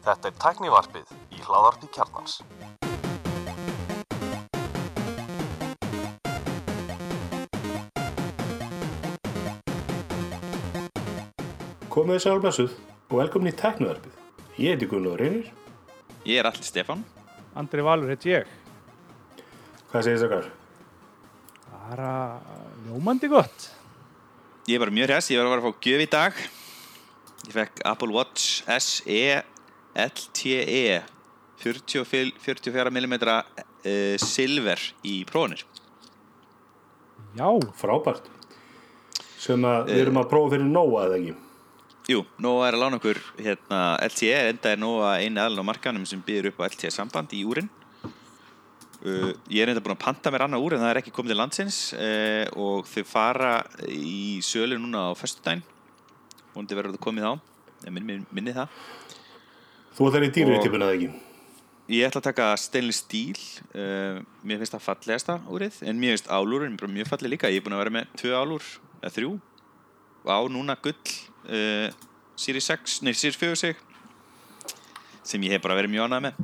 Þetta er tæknivarpið í hláðarpi kjarnans. Komið þið sælblessuð og velkomin í Teknoverfið. Ég heiti Gunnar Reynir. Ég er allir Stefan. Andri Valur heit ég. Hvað segir þess að Bara ljómandi gott. Ég er bara mjög hress, ég var að vera að fá gjöf í dag. Ég fekk Apple Watch SE LTE 40 44 mm uh, silver í prófunir. Já, Frábært. Sem að við erum að prófa fyrir nóa eða ekki. Jú, Nóa er að lána okkur hérna, LTE, enda er Nóa einu aðlun á markanum sem býður upp á LTE samband í úrin. Uh, ég er enda búin að panta mér annað úr en það er ekki komið til landsins uh, og þau fara í sölu núna á föstudaginn. Vondi verður það komið á, ég minni, minni, minni það. Þú ætlar í dýrið tipuna eða ekki. Ég ætla að taka stainless steel uh, Mér finnst það fallegasta úrið En mér finnst álúrin mjög falleg líka Ég er búin að vera með tvö álúr, eða þrjú á núna gull uh, Series 6, nei Series 4 sig Sem ég hef bara verið mjög ánægð með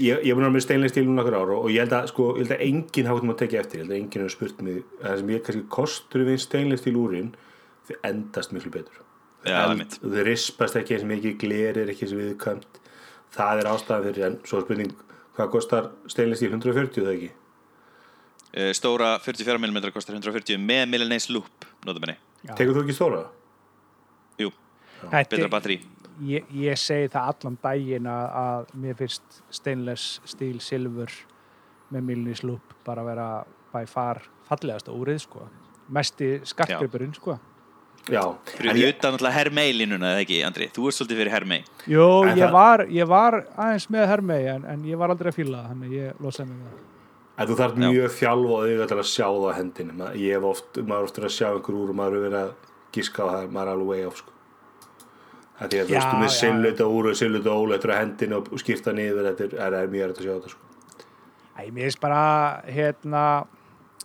Ég, er búin að vera með steinlega stíl núna okkur ára og ég held að, sko, ég held að enginn hafa þetta að tekja eftir. Ég held að enginn hefur spurt mig. Það sem ég kannski kostur við steinlega stíl úrin, þau endast miklu betur. Já, einmitt. Þau rispast ekki eins mikið, glerir ekki eins viðkvæmt. Það er ástæðan fyrir, en svo er spurning, hvað kostar steinlega stíl 140 það ekki? Stóra 44mm kostar 140 Með notabenni Já. Tekur þú ekki stóra? Jú, Þetta- betra batteri ég, ég segi það allan daginn að, að mér finnst stainless steel silfur með milnis loop bara að vera by far fallegasta úrið sko. Mesti skartgripurinn sko. Já. Fyrir En ég- utan náttúrulega Hermei-línuna, eða ekki, Andri? Þú ert svolítið fyrir Hermei Jó, ég það- var, ég var aðeins með hermei en, en ég var aldrei að það, þannig ég losaði mig við það. En þú þarf mjög þjálfa þig til að sjá það á hendinni. Ma- Ég hef oft, maður oft verið að sjá einhver úr og maður er verið að giska á það, maður er alveg way off, sko. Það er því að þú veist, þú með silluta úr og silluta óleitur á hendinni og, og skipta niður, þetta er, er, er mjög að sjá þetta, sko. Æ, bara, hérna,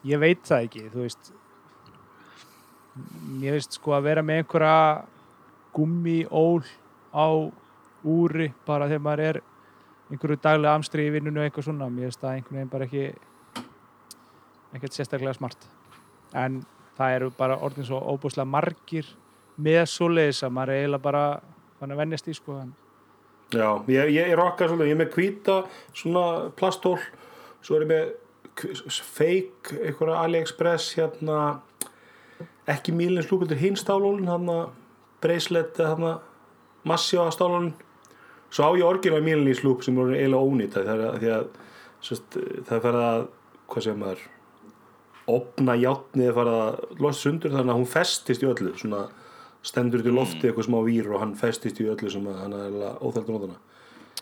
ég veit það ekki, þú veist, mér finnst sko að vera með einhverja gummiól á úri bara þegar maður er einhverju daglega amstri í vinnunu og eitthvað svona, mér finnst það einhvern veginn bara ekki, ekkert sérstaklega smart. En það eru bara orðin svo óbúslega margir með svoleiðis að maður er eiginlega bara fann að vennjast í sko, Já, ég, ég, ég rokka svolítið, ég er með hvíta svona plastól, svo er ég með k- fake, einhverja AliExpress, hérna, ekki mílins lúpildur hinn stálólin, hérna, bracelet, hérna, massjá stálólin. Svo á ég orginal mílins lúp sem er eiginlega ónýta því að, því að sest, það fer að, hvað segir maður, opna játnið að fara að lost sundur þannig að hún festist í öllu, svona stendur út í lofti eitthvað smá vír og hann festist í öllu sem að hann er óþældur nótana.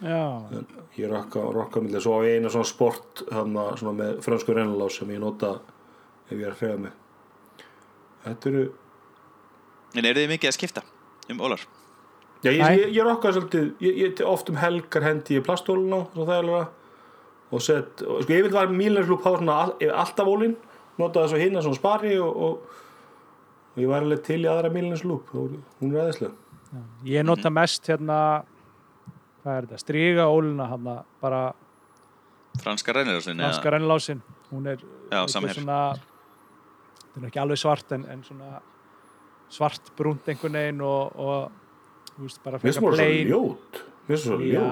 já, Ég rokka, rokka millir, svo á ég eina svona sport hana, svona með fransku rennlás sem ég nota ef ég er að hreyfa mig. Þetta eru, En eru þið mikið að skipta um ólar? já ég, ég, ég rokka svolítið, ég, ég oft um helgar hendi ég plastólun á, svo þægilega og sett, og, sko ég vil var mílnarslúp hafa svona all, alltaf ólinn, nota það svo hinna svona spari og, og, og ég var alveg til í aðra mílnarslúp, hún er aðeinslega. Ég nota mest hérna hvað er þetta, stríga óluna hérna, bara Franska rennirásinn? franska rennlásin hún er Já, svona þetta er ekki alveg svart en, en svona svart brúnt einhvern veginn og, og þú veist bara Mér finnst frekar það svo plain. ljót, það já,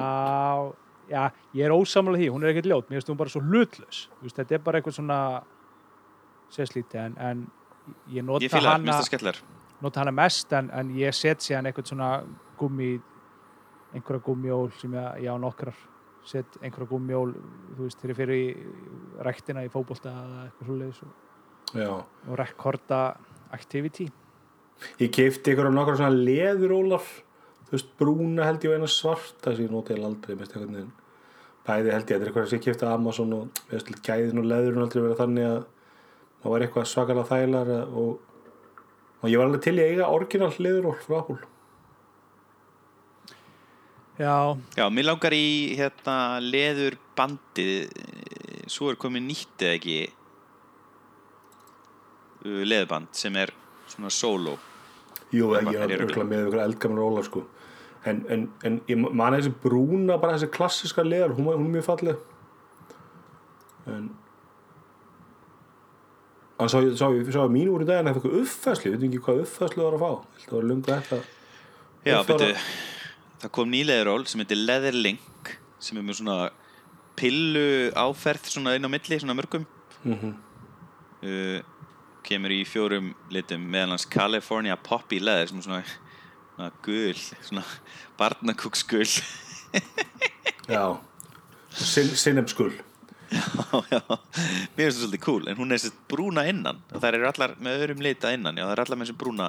já, ég er ósamlega því hún er ekkert ljót, mér finnst hún bara svo hlutlaus. Þú veist, þetta er bara eitthvað svona sérslíti en, en ég Ég nota fýla það, hana það nota hana mest en, en ég set síðan eitthvað svona gummi einhverja gummiól sem ég, ég á nokkrar. Set einhverja gummiól þú veist, þegar ég fyrir í ræktina í fótbolta eða eitthvað og, Já. og rekorda activity. Ég keipti ykkur á nokkra svona leðurólar þú veist, brúna held ég og eina svarta sem ég noti aldrei bæði held ég, þetta er eitthvað sem ég keipti á Amazon og við veist, gæðin og leðurinn aldrei vera þannig að það var eitthvað svakalega þægilar og, og ég var alveg til að eiga orginal leðuról frá Apple já, Já, mér langar í hérna leður bandið svo er komið nýtt eða ekki uh, leðurband sem er svona solo Jú, ekki, ég er er örgulega með ykkur eldgamla rólar sko. En, en, en ég man þessi brúna bara þessi klassiska leðar, hún, hún er mjög falleg. En hann sá, sá, sá, sá mín úr í dag en það fikk uppfæslu, ég veit ekki hvað uppfæslu var að fá. Það var lungu þetta Já, Ég betur, það kom nýleðuról sem heitir Leather Link sem er með svona pillu áferð svona inn á milli, svona mörgum. Mhm. uh, kemur í fjórum litum meðal hans California Poppy Leather sem er svona, svona gul svona barnakúksgul já Sin, sinnefskull já, já, mér finnst það svolítið cool en hún er sérst brúna innan. Og þær eru allar með öðrum lita innan já, það eru allar með þessu brúna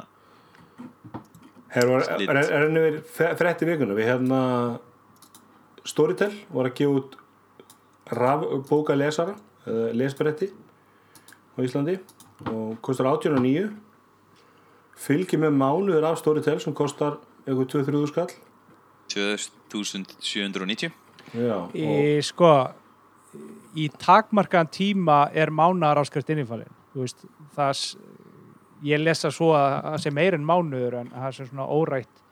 Hér var, Lit. er, er henni verið frétti vikuna við hérna Storytel var að gefa út bóka lesara eða lesbretti á Íslandi og kostar 18.9 fylgir með mánuður af Storytel sem kostar eitthvað 2-3 skall 2790 Já, og, Í, sko, í takmarkaðan tíma er mánar áskrift innifalinn. Ég lesa svo að það sé meir en mánuður en það sé svona órætt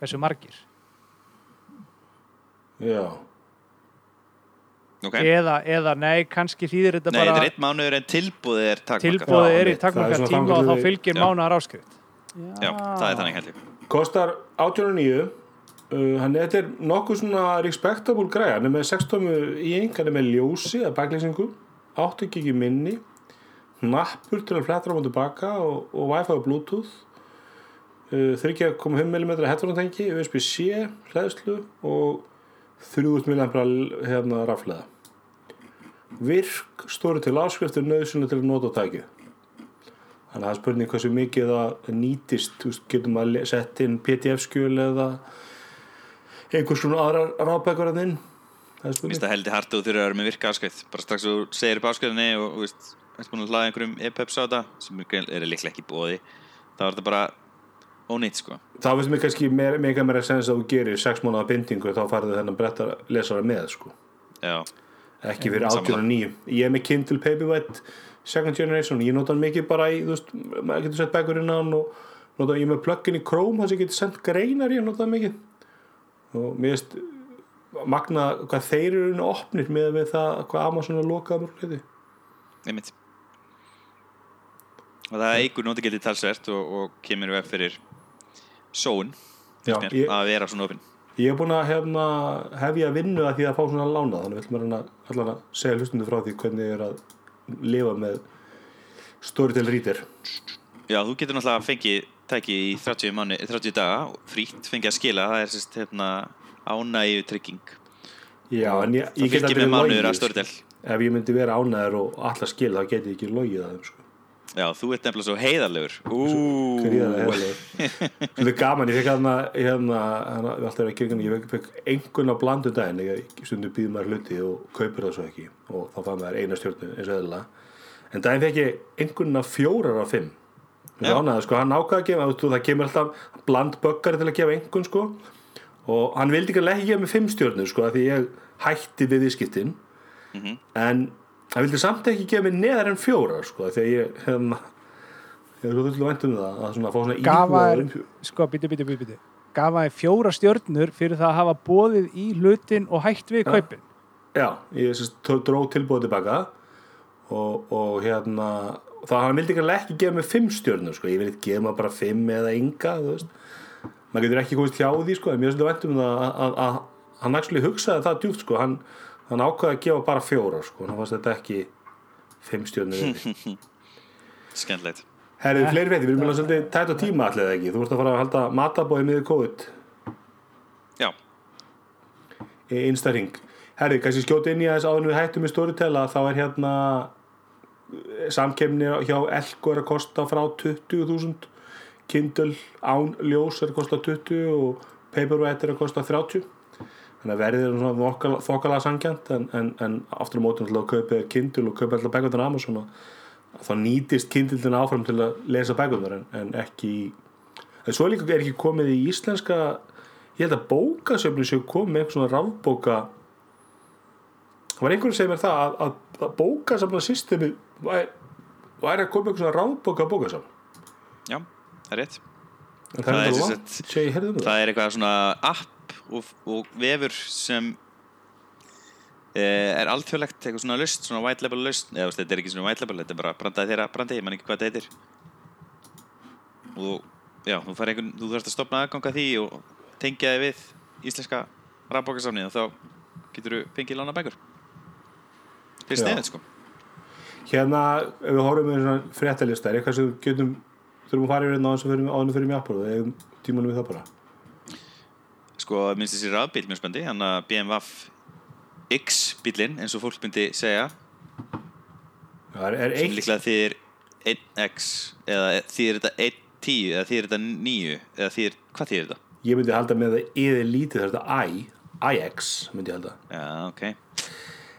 hversu margir. já, ok, Eða, eða, nei, kannski þýðir þetta nei, þetta bara er eitt mánuður en tilbúðið er takmarkað. Tilbúið Já, er í er svona tíma og þá fylgir Já. mánar áskrift. já, það er þannig heldur kostar 18.9 uh, hann þetta er nokkuð svona respectable græja, hann er með 6 tómu í eng, hann er með ljósi að baklýsingu 8 gigi minni hnappur til að fletta á og tilbaka og, og wifi og bluetooth uh, 3,5 mm headphone tengi, USB-C hlæðslu og 3000 mm hérna rafleða virk stóri til áskriftur nöðsynlega til að nota á tækið. Þannig að það er spurning hversu mikið það nýtist, getur maður le- sett inn PDF-skjöl eða einhvers svona aðrar ráðbækur að inn. Það Mér finnst það heldur hart og þurfa að vera með virka áskrift. Bara strax og þú segir upp áskrifinni og veist, ertu búin að hlaða einhverjum e-peps á þetta sem er líklega ekki bóði þá er þetta bara ónýtt sko Þá finnst mér kannski meira, meira meira sens að þú gerir sex mánuða bindingu þá farið þennan brettar lesara með, sko. já, Ekki fyrir Sammála. 18 og 9. Ég er með Kindle Paperwhite Second Generation, ég nota hann mikið bara í, veist, maður getur sett bækur inn á hann og nota, ég er með plugin í Chrome, þess að ég getur sendt greinar ég nota það mikið. Og mér finnst magna hvað þeir eru nú opnir með, með það hvað Amazon er lokað mörg hluti. einmitt og það eigur nóti getið talsvert og, og kemur við fyrir ég, að vera svona opinn. Ég er búin að hefna, hefja vinnu að því að fá svona lána þannig vil maður allan að segja hlustundu frá því hvernig er að lifa með Storytel Reader. Já, þú getur náttúrulega fengið tæki í 30, mánu, 30 daga frýtt fengið að skila, það er sérst hérna, ánægju trygging. Já, en ég, það ég get aldrei logið, að Storytel. ef ég myndi vera ánæður og allar skil þá geti ég ekki logið að þeim sko. Já, þú ert nefnilega svo heiðarlegur. Gríðarlega hefðilega Þetta er gaman, ég fekk hérna hérna, hérna alltaf er að kirkjana, ég fekk, einhvern á blandu daginn, ég stundum býður maður hluti og kaupir það svo ekki og þá fann maður eina stjórnu eins og eðla en daginn fekk ég einhvern af fjórar af fimm. Ánæði, sko, hann ákvaði að gefa það kemur alltaf bland böggari til að gefa einhvern sko. Og hann vildi ekki ekki gefa mig fimm stjórnu sko, því ég hætti við viðskiptin. Mhm. en hann vildi samt ekki gefa mig neðar en fjórar sko, að ég hérna ég er svo þurftilega vænt um það að svona, fá svona Gaf íhuga þær- um, sko, býtu, býtu, býtu, býtu. Gaf hann fjóra stjörnur fyrir það að hafa bóðið í hlutin og hætt við Já. kaupin. Já, ég sérst, tó- dró tilbúið tilbaka og, og hérna þá hann vildi ekki gefa mig fimm stjörnur sko. ég vil ekki gefa mig bara fimm eða enga þú veist maður getur ekki komist hjá því sko. en mér svolítið vænt um það að, hann actually hugsaði það djúpt sko. hann, hann ákvaði að gefa bara fjóra sko. hann fannst þetta ekki fimm stjörnur virði. skemmtilegt. Herrið, fleiri veitir, við erum alveg svolítið tætt á tíma allir ekki, þú ert að fara að halda matabóði miður COVID. Já, í innstæring Herri, kannski skjóta inn í aðeins áður við hættum í Storytel að þá er hérna eh, samkemni hjá Elko er að kosta frá 20.000 Kindle án ljós er að kosta 20 og Paperwhite er að kosta 30 þannig að verðið er svona þokkala sangjant en, en, en aftur á mótum til að kaupa Kindle og kaupa alltaf bækvöndan Amazon og þá nýtist Kindle áfram til að lesa bækvöndar en, en ekki en svo líka er ekki komið í íslenska ég held að bókasöfni séu komið með eitthvað svona rafbóka það var einhverjum sem er það að, að, að bókasafna systemi væri, að koma eitthvað svona rafbóka bókasafn já, það er rétt Það það er er sem þetta sagt- langt, sé ég heyrðum það. það er eitthvað svona app og, og vefur sem eh, er alþjóðlegt eitthvað svona lust, svona white label lust eða þetta er ekki svona white label, þetta er bara brandaði þeirra brandi, ég man ekki hvað þetta heitir. Og já, þú fær einhvern þú þarfst að stopna aðganga því og tengja þig við íslenska rafbókasamni og þá getur þú fengið lána bækur. Fyrir sniðið sko. Hérna, ef við horfum með svona fréttalista, er eitthvað sem getum, þurfum að fara yfir hérna á þess að fyrir, áðunum fyrir mjög apur og eigum tímanum við það bara. Sko, minnst þessi rafbíl mjög spandi hann að BMW X bílinn, eins og fólk myndi segja Já, er, er sem líklega þýðir 1x eða þýðir þetta 1.10 eða þýðir þetta 9 eða þýðir, hvað þýðir þetta? ég myndi halda með það yfir lítið þetta I, IX myndi ég halda. Já, ok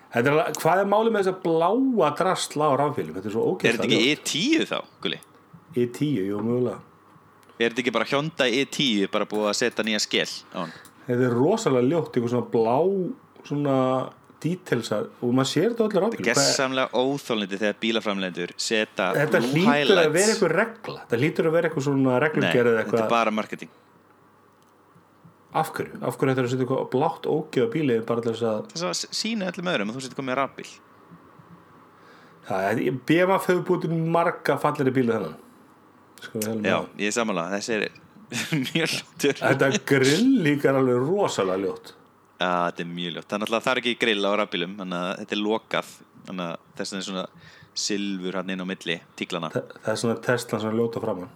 er, hvað er málið með þessa bláa drastla á rafbílum? Þetta er svo Er ógæst þetta ekki E10 þá, Gulli? E10, jú, mögulega. Er þetta ekki bara Hyundai E10 bara búið að setja nýja skel á hann? Þetta er rosalega ljótt, eitthvað svona blá svona detailsar og maður sér þetta allir rafbílum. Hvað- Gessamlega óþólniti þegar bílaframlendur setja Þetta hlýtur að vera eitthvað regla. Þetta hlýtur að vera eitthvað svona Nei, reglumgerð eða þetta er bara marketing Af hverju? Af hverju þetta er að setja eitthvað blátt ógeð á bílið bara til þess að Þess að sína öllum öðrum að þú setur komið rafbíl BMF hefur til marga falleri bíla þennan Sko Já, að ég sammála, þessi er mjög ljótur Þetta grill líka er alveg rosalega ljótt Já, þetta er mjög ljótt. Er náttúrulega það er ekki grill á rafbílum, þannig að þetta er lokað þannig að þess vegna er svona silfur hann inn á milli tíklana. Þa- Það er svona Tesla sem ljóta framann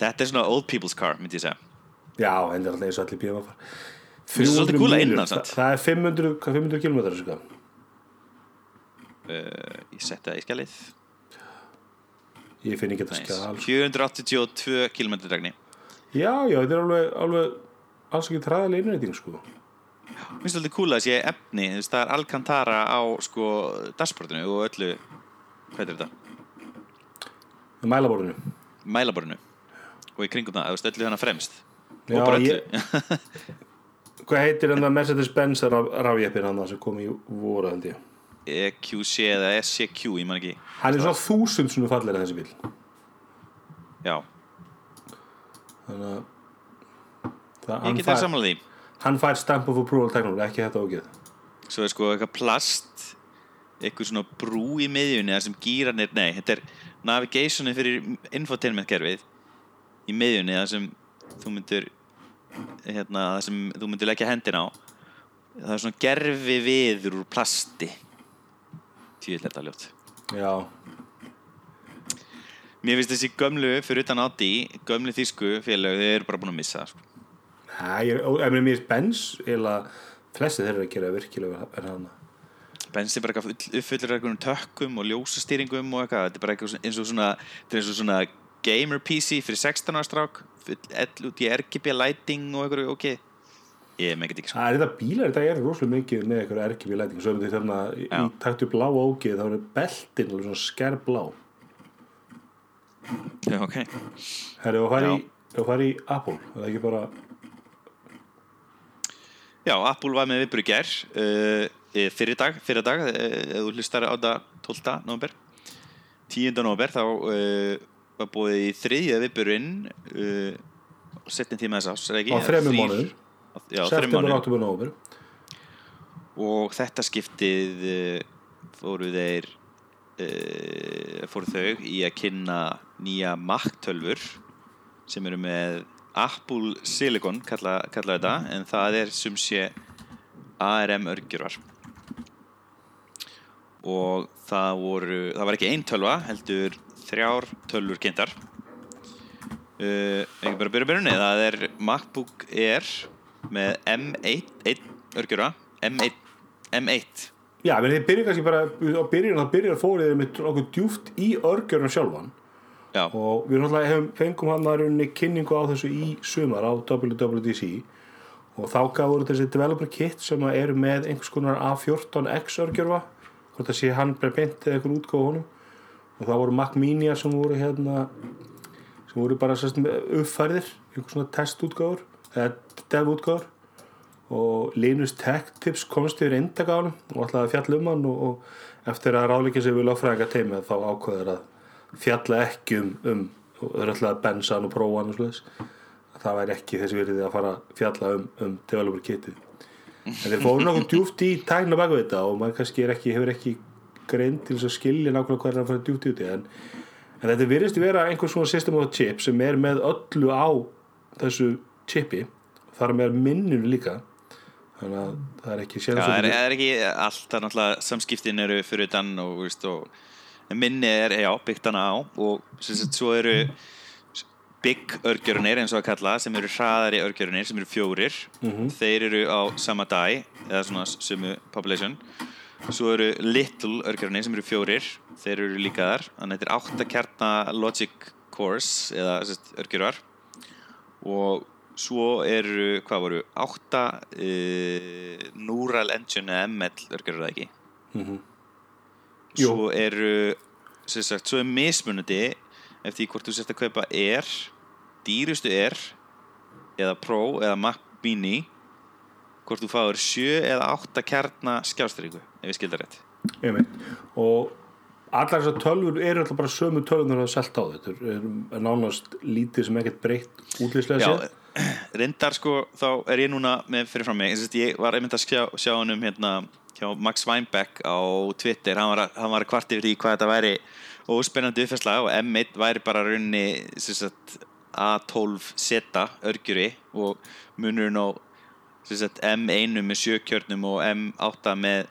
Þetta er svona old people's car, myndi ég segja. Já, en það er alltaf eins og allir finnst það að það, er 500, hvað, 500 km. Uh, ég setti það í skjalið. Ég finn ekki þetta skjál sko. 482 km dregni. Já, já, þetta er alveg, alveg alls ekki træðilega innræting sko Mér finnst svolítið kúl að sé efni, það er Alcantara á sko dashboardinu og öllu, hvað er þetta? Mælaborðinu Mælaborinu. Og í kringum það, öllu þannig fremst. Já, og bara öllu. ég- Hvað heitir að Mercedes-Benz rafjeppin hann sem kom í voru held ég EQC eða SCQ, ég man ekki. Hann er svona þúsund svona fallir en þessi bíl Já, Þannig að það, ég get það samanlega því. hann fær stamp of approval teknum ekki þetta ógeð. Svo er sko eitthvað plast eitthvað svona brú í miðjunni þar sem gýranir, nei, þetta er navigationi fyrir infotainment kerfið í miðjunni þar sem þú myndir hérna, þar sem þú myndir leggja hendina á. Það er svona gerfi viður úr plasti tjóðlega þetta ljótt Já, mér finnst þessi gömlu fyrir utan Audi gömlu þýsku félög, þau eru bara búin að missa það, sko. Ef mér er Benz eða flesti þeirra að gera virkilega en hann Benz er bara eitthvað uppfullur af einhverjum tökkum og ljósastýringum og eitthvað, þetta er bara eitthvað eins og svona þetta er eins og svona gamer PC fyrir 16 ára strák full ell út í RGB lighting og eitthvað, ok ég með ekki sko Það er þetta bílar, þetta er rosalega mikið með eitthvað RGB læting svo um því þarna í, í taktu blá ógeð þá er beltin alveg svona skær blá Já, ok, Herri, og fari Já. í, í Apple það er ekki bara já, Apple var með viðbúri gær uh, fyrir dag, fyrir dag uh, ef þú hlustar á það 12. november 10. november þá uh, var búið í þriðja viðbúrin uh, setni tíma þess er það ekki? á þremur Þrír- mánuður Já, september, oktober, november og þetta skiptið uh, fóru þeir uh, fóru þau í að kynna nýja Mac tölfur sem eru með Apple Silicon kalla, kalla þetta en það er sem sé ARM örgjurvar og það voru það var ekki ein tölva heldur þrjár tölfur kynntar. Uh, ekki bara byrja byrjunni? Það er MacBook Air með M1 örgjurva M1 M1 Já, menn þið byrjar kannski bara á byrjun þá byrjar fórið með okkur djúft í örgjörnum sjálfan. Já, og við hefum, fengum hann að runni kynningu á þessu í sumar á WWDC og þá gafur þessi developer kit sem eru með einhvers konar A14X örgjörfa hvort það sé hann bara beint eða einhver útgáfa á honum. Og það voru Mac Mini sem voru hérna sem voru bara sérst, uppfærðir einhvers svona testútgáfur. Eða devútgáfur og Linus Tech Tips komst yfir eindag á hann og ætlaði að fjalla um hann og, og eftir að ráleika sig við lögfræðinga teimið þá ákveður að fjalla ekki um, um og er alltaf að bensa hann og prófa hann og svoleiðis. Það væri ekki þessi verið að fara að fjalla um, um developer kitið. En þeir fóru nokkuð djúft í tækna baka við þetta og maður kannski ekki, hefur ekki grein til þess að skilja nákvæmlega hvað er að fara djúpt út í en, en þetta virðist vera einhvers svona system of chip sem er með öllu á þessu chipi þar með minninu líka. Þannig að það er ekki Já, séðan það er, er ekki allt, það er náttúrulega samskiptin eru fyrir utan og, veist, og minni er, já, byggt hana á og sagt, svo eru big örgjörunir eins og að kalla sem eru hraðari örgjörunir sem eru fjórir. Þeir eru á sama dæ eða svona sumu population. Svo eru little örgjörunir sem eru fjórir þeir eru líka þar. Þannig að þetta er átta kjarna logic cores eða sagt, örgjörar og svo eru, hvað voru, átta uh, Neural Engine eða ML örgjörur það ekki? Jú. svo eru sem sagt, svo er mismunandi eftir hvort þú sért að kaupa Air dýrustu Air eða Pro eða Mac Mini hvort þú fáir sjö eða átta kjarna skjástríku ef ég skildar rétt. Einmitt. og allar þessar tölfur eru alltaf bara sömu tölfur það er selt á þetta er, nánast lítið sem ekkert breytt útlýslega sér reyndar sko þá er ég núna með fyrir fram mig. Ég, var einmitt að sjá, sjá hann um hérna hjá Max Weinbeck á Twitter. Hann var, hann var kvart yfir því hvað þetta væri óspennandi uppfærsla og M1 væri bara raunni sagt, A12 seta örgjuri og munurinn á sagt, M1 með sjökjörnum og M8 með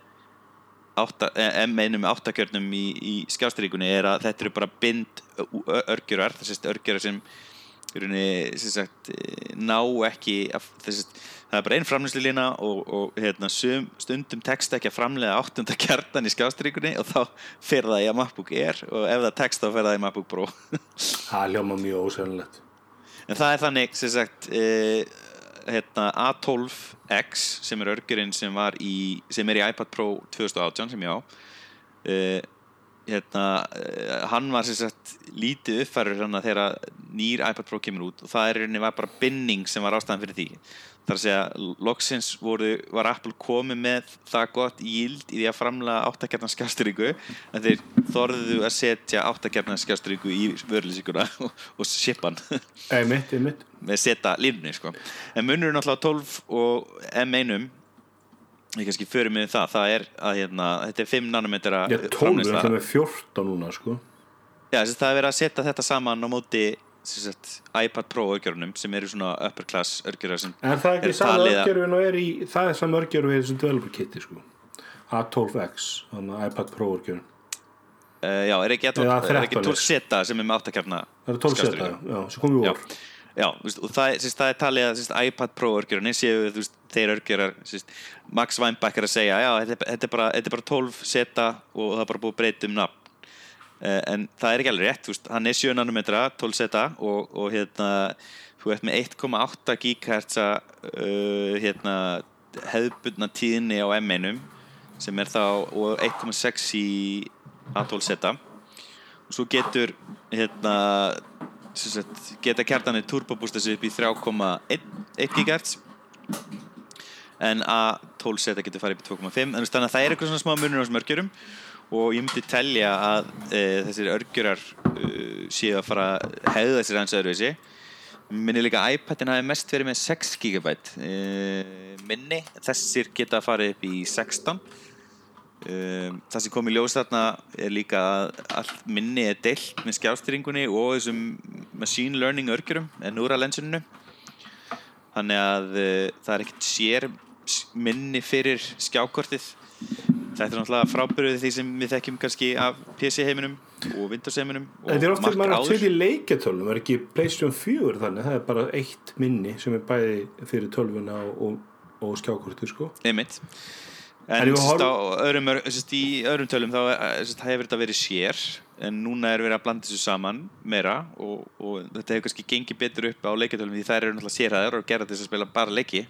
átta, eh, M1 með áttakjörnum í, í skjástaríkunni er að þetta eru bara bind örgjurar, þess að örgjurar sem í rauninni sem sagt, eh, ná ekki að, þess að það er bara einn framlýslilína og, og hérna, sum, stundum tekst ekki að framlega áttunda kjartan í skjástaríkunni og þá fer það í að MacBook Air og ef það tekst þá fer það í MacBook Pro. Það hljóma mjög ósennilegt. En það er þannig sem sagt uh, hérna, A12X sem er örgjurinn sem var í sem er í iPad Pro 2018 sem ég á uh, hérna, uh, hann var sagt lítið uppfærður hérna þegar nýr iPad Pro kemur út og það er í var bara binning sem var ástæðan fyrir því. Þar að segja loksins voru, var Apple komið með það gott yield í því að framlega áttakjarnar skjásturíku en þeir þorðu að setja áttakjarnar skjásturíku í vörlýsinguna og, og shipan með seta línunni sko. en munurinn náttúrulega 12 og M1 ég kannski fyrir mig það. Það er að hérna, þetta er 5 nanometra ég 12 er alltaf með 14 núna sko. Já, þess að það er verið að setja þetta saman á móti sagt, iPad Pro örgjörunum sem eru svona upper class örgjörar sem En það er ekki saman örgjörfin og er í það er saman örgjörfin í þessum developer kiti sko. A12X, þannig að iPad Pro örgjörfin uh, Já, er ekki, Eða er ekki 13 12 seta sem er með áttakjarna það er 12 seta, já, sem komið í Já, vor já og það, sérst, það er talið að sérst, iPad Pro örgjörunni séu veist, þeir örgjörar Max Weinbach er að segja já, þetta, þetta, er bara, þetta er bara 12 seta og það er bara búið að breyta um nafn. Uh, en það er ekki alveg rétt veist, hann er 7 nanometra, 12 seta og, og hérna, þú ert með 1,8 GHz uh, hérna, hefðbundna tíðni á M1 sem er þá og 1,6 í A12 seta. Og svo getur hérna sagt, geta kjartanir turbobústa sig upp í 3,1 GHz en A12 seta getur farið upp í 2,5 en þannig að það er eitthvað svona smá munur á þessum örgjörum. Og ég myndi telja að e, þessir örgjörar e, séu að fara að hefða sér hans öðruvísi. Minni líka iPadin hafi mest verið með 6 GB e, minni, þessir geta farið upp í 16 Um, það sem kom í ljós þarna er líka að allt minni er deilt með skjástýringunni og þessum machine learning örgjurum en úr að lensinu þannig að uh, það er ekkert sér minni fyrir skjákortið. Þetta er náttúrulega frábyrjuð því sem við þekkjum kannski af PC heiminum og Windows heiminum og Þetta er oft margt þegar maður er að setja í leikjatölum er ekki PlayStation 4 þannig? Það er bara eitt minni sem er bæði fyrir tölvuna og, og, og skjákortið sko. Einmitt. En á öðrum, í öðrum tölum þá eh, sérst, hefur þetta verið sér en núna er verið að blanda þessu saman meira og, og þetta hefur kannski gengið betur upp á leikjartölum því þær eru náttúrulega sérhæðar og gera þess að spila bara leiki.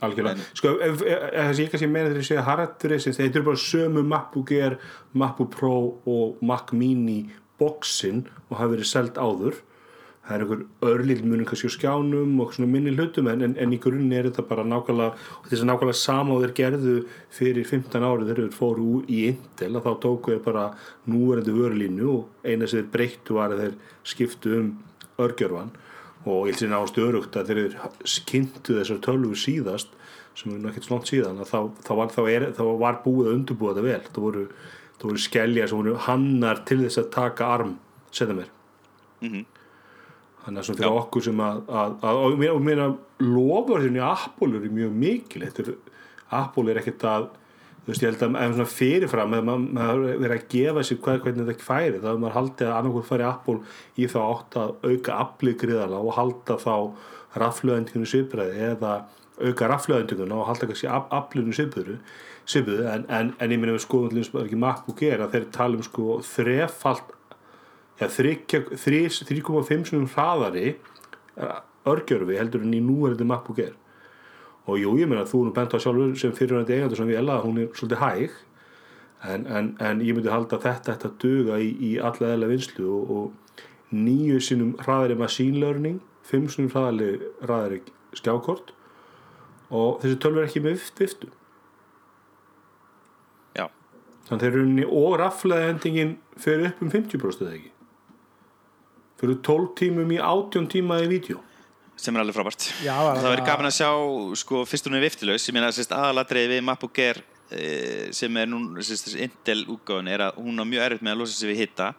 Algjörlega, En- sko ef, ef, ef ég kannski meina þegar ég segja hardresins þetta eru bara sömu MacBook Air MacBook Pro og Mac Mini boxin og hafa verið seld áður það er einhver örlíl munum kannski á skjánum og svona minni hlutum en, en, en í grunni er þetta bara nákvæmlega og þess að nákvæmlega þeir gerðu fyrir 15 árið þegar þeir fóru í Intel að þá tóku þeir bara núverandi vörlínu og eina sem þeir breyttu var að þeir skiptu um örgjörfan og ég sé náðast örugt að þeir kynntu þessar tölvur síðast sem er ekkert slónt síðan þá, þá, var, þá, er, þá var búið að undurbúa þetta vel. Það voru, voru skeljar sem voru hannar til þess að taka arm setja mér. Mhm. Þannig að svona fyrir okkur sem að, að, að og mér, og mér að lofurðin í Apple eru mjög mikilvægt Apple er ekkert að þú veist ég held að ef svona fyrirfram ef maður, maður verið að gefa sér hvað, hvernig þetta ekki færi þá er maður haldið að annarkoð færi Apple í þá átt að auka aflið gríðarlega og halda þá raflöðendinginu svipræði eða auka raflöðendinguna og halda kannski aflinu svipuðu en, en, en ég minna við skoðum að ekki MacBook er að þeir tala um sko þrefalt 3,5 sinum hraðari örgjörfi heldur en í núverandi MacBook Air og jú, ég meina þú nú bent á sjálfur sem fyrirvændi eigandur sem vel að hún er svolítið hæg. En, en, en ég myndi halda þetta ætti að duga í, í alla eðla vinslu og, og nýju sinum hraðari machine learning, fimm sinum hraðari, hraðari skjákort. Og þessi tölver er ekki með vift, viftu. Já, þannig þeir eru unni og raflaði endingin fyrir upp um 50% eða ekki fyrir 12 tímum í 18 tíma í vídeo. Sem er alveg frábært. Já, það verður gaman að sjá sko, fyrst hún er viftilaus. Meina sérst, aðalatriði við MacBook Air e, sem er nú Intel útgáðun er að hún á mjög erfitt með að losa sig við hitta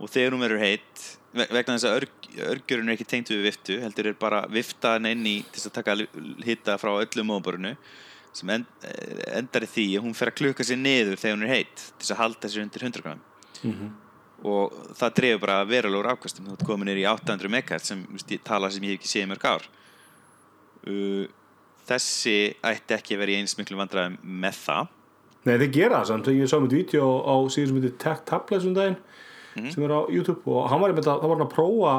og þegar hún verður heitt ve- vegna þess að örg, örgjörun er ekki tengt við viftu heldur er bara viftaðan inn í til að taka hitta frá öllu móðborinu sem end, eh, endar í því að hún fer að klukka sér niður þegar hún er heitt til að halda sér undir 100 gram og það dreifur bara verulegur afkastum þú ert komin nýr í 800 MHz sem tala sem ég hef ekki séð mörg ár. Uh, þessi ætti ekki að vera í eins miklu vandræðum með það. Nei, þeir gera það samt, ég sá með vídeo á síðan sem heitir Tech Tablet um daginn sem er á YouTube og hann var einmitt að, það var að prófa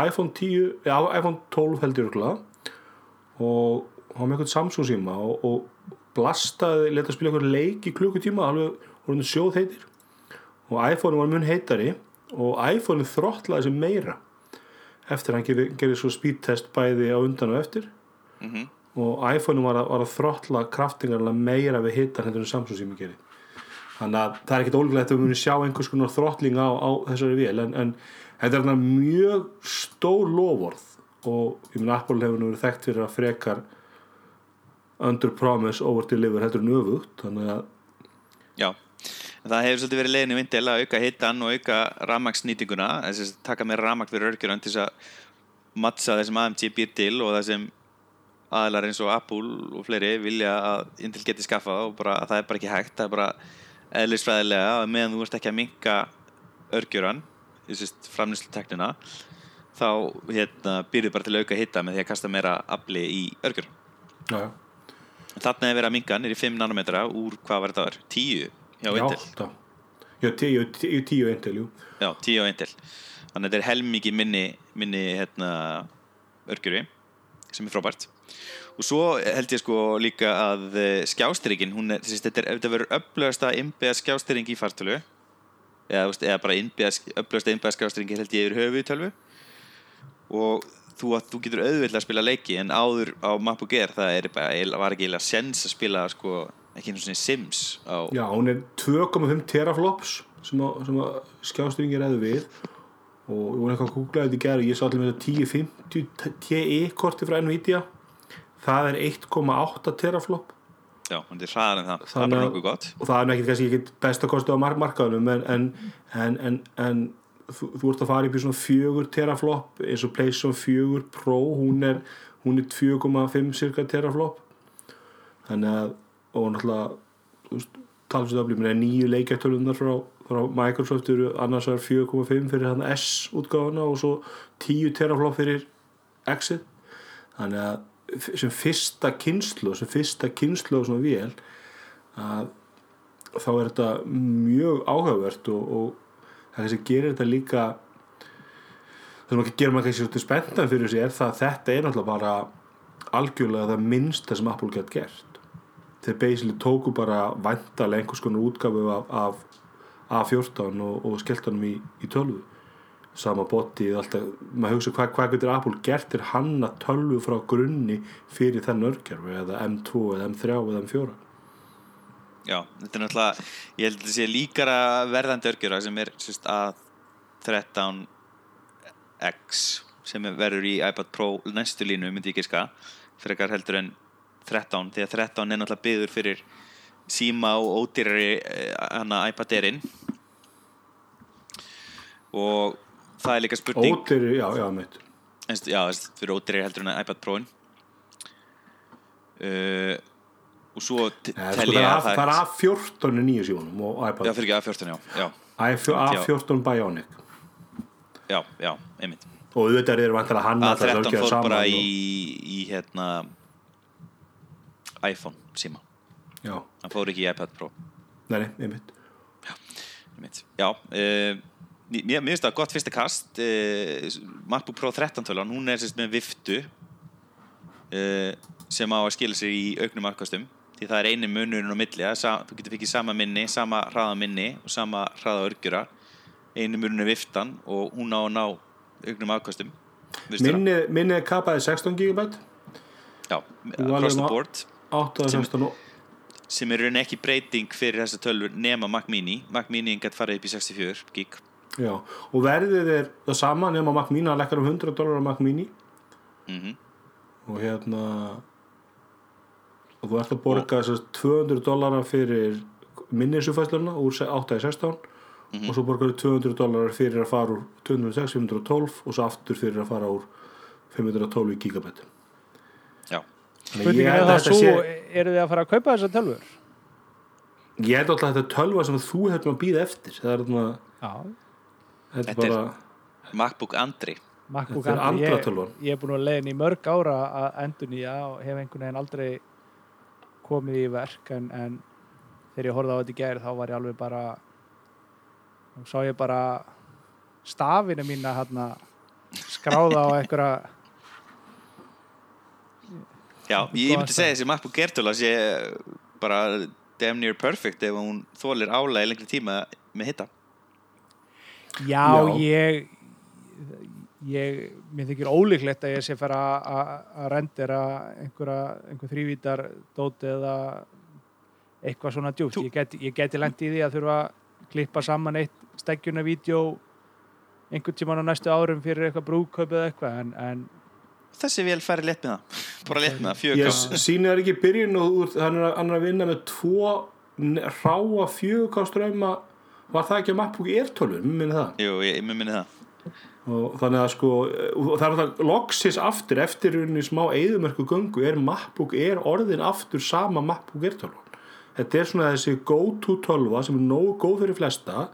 iPhone 10, ja, iPhone 12 held ég örgulega og hann var með eitthvað Samsung síma og, og blastaði, leta spila eitthvað leik í klukkutíma, alveg voru hann sjóð heitir og iPhone var mun heitari og iPhone þrottlaði sem meira eftir að hann gerir, gerir svo speedtest bæði á undan og eftir. Mm og iPhone var að, að þrottla kraftingarlega meira við hitar hendur en Samsung sími gerir þannig að það er ekkit ólíklegt að við munum sjá einhvers konar þrottling á, á þessari vél en, en þetta er mjög stór lofórð og ég minn Apple hefur nú verið þekkt fyrir að frekar under promise over deliver heldur en öfugt þannig að Já, það hefur svolítið verið í vindel að auka hittan og auka rafmagsnýtinguna þess að taka meira rafmagn fyrir örgjörun til að mattsa það sem AMG býr til og það sem aðlar eins og Apple og fleiri vilja að Intel geti skaffað og bara, að það er bara ekki hægt það er bara eðlisfræðilega að meðan þú ert ekki að minka örgjöran framlýsluteknina þá hérna, býrðu bara til að auka hitta með því að kasta meira afli í já, Þarna er verið að minka niður í 5 nanometra úr hvað var þetta var? 10 hjá já, Intel. já, já, tíu, tíu, tíu Intel, jú. Já, 10 á Intel. Þannig að þetta er helmingi minni, minni hérna, örgjuri sem er frábært. Og svo held ég sko líka að eh, skjástyrringin, er, þetta er ef þetta verður upplöðasta innbyggða skjástyrring í fartölu eða, veist, eða bara innbyggða upplöðasta innbyggða skjástyrring held ég yfir höfu í tölvu og þú, þú getur auðvitað að spila leiki en áður á MacBook Air það er bara, var ekki eiginlega sens að spila sko, ekki einu svona Sims á, Já, hún er 2,5 teraflops sem að, sem að skjástringir eða við. Og ég voru eitthvað þetta í gerð og ég sá allir með þetta 1050 TI korti frá Nvidia. Það er 1,8 teraflop. Já, hún er hraðar en það. Það er bara nokkuð gott. og það er nú ekkit kannski ekki besta kosti á mark markaðunum en, en, en, en, en þú, þú ert að fara upp í svona fjögur teraflop eins og PlayStation 4 Pro. Hún er, hún er 2,5 cirka teraflop. Þannig að og náttúrulega talsið að blíma nýju leikjartölunar frá, frá Microsoft eru annars er 4,5 fyrir hann S útgáfuna og svo 10 teraflop fyrir X-ið þannig að sem fyrsta kynslu sem fyrsta kynslu á svona vél að þá er þetta mjög áhugavert og, og það kannski gerir þetta líka það sem ekki gerir maður kannski svolítið spenntan fyrir sig er það að þetta er náttúrulega bara algjörlega það minnsta sem Apple gett gert þeir basically tóku bara vantarlega einhvers konar útgafu af, af A14 og, og skellt honum í, í tölvu. Sama boti alltaf, maður hugsa hvað, hvað getur Apple gert er hanna tölvu frá grunni fyrir þenn örgjörfi eða M2 eða M3 eða M4 Já, þetta er náttúrulega, ég held að þetta sé líkara verðandi örgjura sem er sérst, að 13X sem er- verður í iPad Pro næstu línu, myndi ég giska frekar heldur en 13 því að 13 er náttúrulega byggður fyrir síma og ódýrari eh, hana iPad Airinn og það er líka spurning Ótir, já, já, Einst, já, fyrir ódýrari heldur en iPad Pro-in. Uh, og svo Nei, tel ég það, að er, það er A14 í nýju síðunum og Já, iPad fyrir ekki A14, já, já, A14 Bionic. Já, já, einmitt. Og auðvitað er vantilega hann að það A13 örgjör fór saman bara og, í, í hérna iPhone síma. Já, hann fór ekki í iPad Pro. Nei, einmitt. Einmitt. Já, uh, mér finnst það gott fyrsta kast uh, MacBook Pro 13 tölan, hún er sérst með viftu uh, sem á að skila sér í auknum markastum því það er eini munurinn á milli þú getur fikið sama minni, sama hraða minni og sama hraða örgjura eini munurinn er viftan og hún á að ná auknum afkastum Minni, minni kapaði 16 GB Já, across the board 8 að 16 og sem er raun ekki breyting fyrir þessa tölvur nema Mac Mini. Mac Mini gett farið upp í 64 gig. Já, og verðið er það sama nema Mac Mini, það lekkar um 100 dólar á Mac Mini. Mm og hérna og þú ert að borga þessast 200 dólara fyrir minnisufæsluna úr 8 í 16 og svo borgar þú 200 dólarar fyrir að fara úr 206, 512 og svo aftur fyrir að fara úr 512 gigabæti Já, Spurningin er það svo, eru þið að fara að kaupa þessar tölvur? Ég held alltaf að þetta er tölva sem þú hefðum að býða eftir það er þarna Já, þetta er bara MacBook Andri MacBook Þetta er Andri, andra ég, tölvan. ég er búin að leiðin í mörg ára að endur nýja og hef einhvern veginn aldrei komið í verk en, en þegar ég horfði á þetta í gær þá var ég alveg bara þá sá ég bara stafina mína hérna skráða á einhverja Já, ég myndi segja þessi MacBook Air töla sé bara damn near perfect ef hún þólir álega í lengri tíma með hitta Já, Já. ég ég, mér þykir ólíklegt að ég sé fara að að rendera einhverja, einhver þrývítar dóti eða eitthvað svona djúpt. Ég geti, ég geti lent í því að þurfa að klippa saman eitt steggjuna vídeo einhvern tímann á næstu árum fyrir eitthvað brúðkaup eða eitthvað en, en Þessi vel færi létt með það. Bara létt með það, Ég 4K síni það ekki byrjun og hann, er, að- hann er að vinna með tvo ráa 4K ströma var það ekki að MacBook Air 12 mér minni það? Jú, ég, ég minni það. Og þannig að sko það er alltaf loksis aftur eftir unni smá eðumörku göngu er MacBook Air orðin aftur sama MacBook Air 12 þetta er svona þessi go to 12 sem er nógu góð fyrir flesta.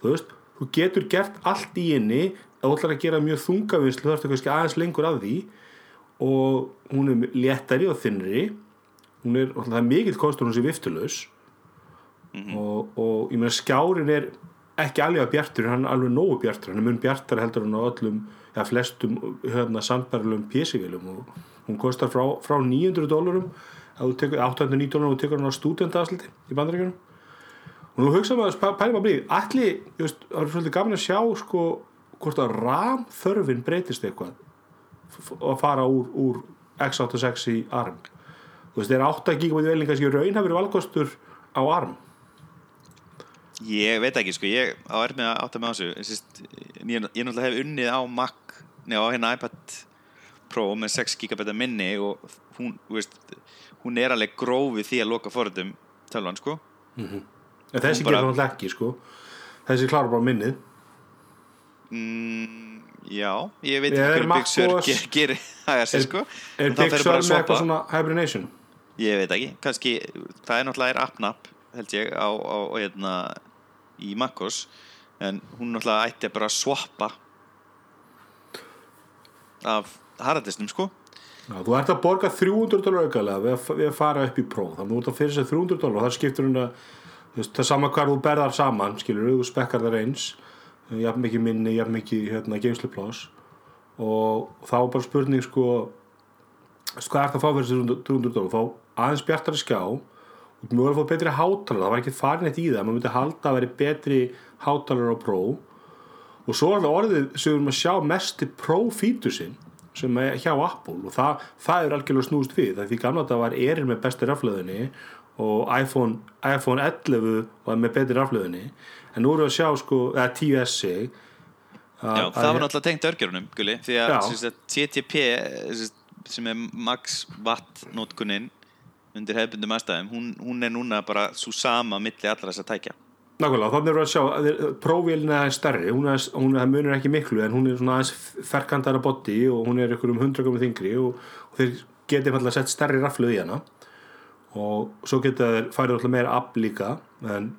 Þú veist, þú getur gert allt í henni ef þú ætlar að gera mjög þungavinslu þá ertu kannski aðeins lengur að því. Og hún er léttari og þinnri hún er, það er mikill kostur hún sé viftulaus og, og ég meina skjárin er ekki alveg að bjartur, hann er alveg nógu bjartur. Hann er mun bjartar heldur hann á öllum ja, flestum hérna, sambærlum PC-vilum og hún kostar frá, frá 900 dólarum. Ef þú tekur 809 dólarum og tekur hann á stúdentaðasliti í bandaríkjunum. Og nú hugsa maður, pæ- pælum að blíð allir, það er svolítið gaman að sjá sko, hvort að RAM þörfin breytist eitthvað að fara úr, úr x86 í ARM. Þú veist, þeir 8 GB velin kannski raunhafur valkostur á ARM? Ég veit ekki, sko, ég á er með að átta með þessu. Ég, ég, ég náttúrulega hef unnið á Mac Nei, á hérna iPad Pro með 6 GB minni og hún, þú veist, hún er alveg grófið því að loka forðum tölvan, sko. En þessi bara- getur náttúrulega ekki sko. þessi klára bara minnið mm, Já, ég veit ekki Mac Big Sur OS- ge- gerir það er Er- sko. er Big Sur bara með eitthvað svona hibernation? Ég veit ekki, kannski það er náttúrulega appnapp held ég á, á, á hérna í MacOS en hún náttúrulega ætti bara að swappa af harðardisnum sko. Já, þú ert að borga 300 dólar aukalega við, við að fara upp í próf þannig að þú ert að fyrir sér 300 dólar þar skiptur hún að það er sama hvar þú berðar saman skilur þú spekkar þar eins jafn mikið minni, jafn mikið hérna, geimsluplás og þá er bara spurning sko hvað ert að fá fyrir þessi 300 dólar fá aðeins bjartari skjá og mjög að fá betri hátalara. Það var ekki farin eitt í það maður myndi halda að veri betri hátalara á próf og svo er það orðið sem við erum að sjá mesti pro-fítusinn sem er hjá Apple. Og það, það er algjörlega snúst við það er því gamla þetta var erinn með besti raflöðinni og iPhone, iPhone 11 var með betri raflöðinni en nú við að sjá sko, eða 10S Já, það var náttúrulega tengt örgjörunum, Gulli, því að, TTP sem er max watt nótkunin undir hefbundum aðstæðum, hún, hún er núna bara svo sama milli allra þess að tækja. Nákvæmlega, þannig við að sjá prófélina er stærri, hún, er, hún er, munur ekki miklu en hún er svona aðeins ferkantara body og hún er ykkur um 100 komið þingri og, og þeir getið falla að setja stærri rafluð í hana og svo geta þeir farið alltaf meira afl líka en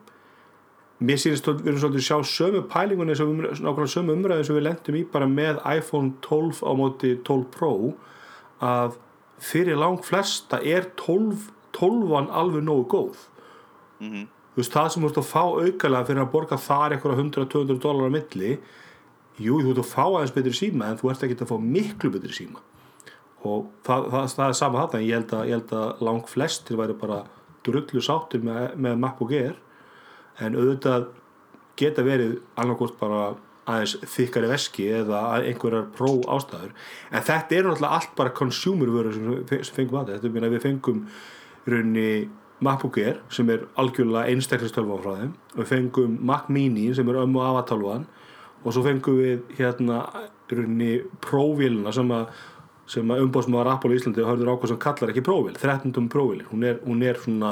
mér sýnist að við erum svolítið að sjá sömu pælingunni nákvæmlega sömu umræðin sem við lendum í bara með iPhone 12 á móti 12 Pro að fyrir lang flesta er 12 12an alveg nógu góð. Mm þú veist, það sem þú ert að fá aukalega fyrir að borga þar eitthvað 100-200 dólar á milli jú, þú ert að fá aðeins betri síma en þú ert ekki að fá miklu betri síma og það, það, það er sama en ég held að, ég held að lang flestir væri bara drullu sáttir með, með MacBook Air en auðvitað geta verið annarkort bara aðeins þykkari veski eða einhverjar pró ástæður en þetta er náttúrulega allt bara consumer vörur sem, sem fengum að þetta þetta er meina við fengum í rauninni MacBook Air sem er algjörlega einstaklistölvan frá þeim. Við fengum Mac Mini sem er ömmu afatálvan og svo fengum við hérna í rauninni próvélina sem að sem að umbóðsmaður Apple í Íslandi hörður ákvæð sem kallar ekki próvél, 13. próvélin hún er, hún er svona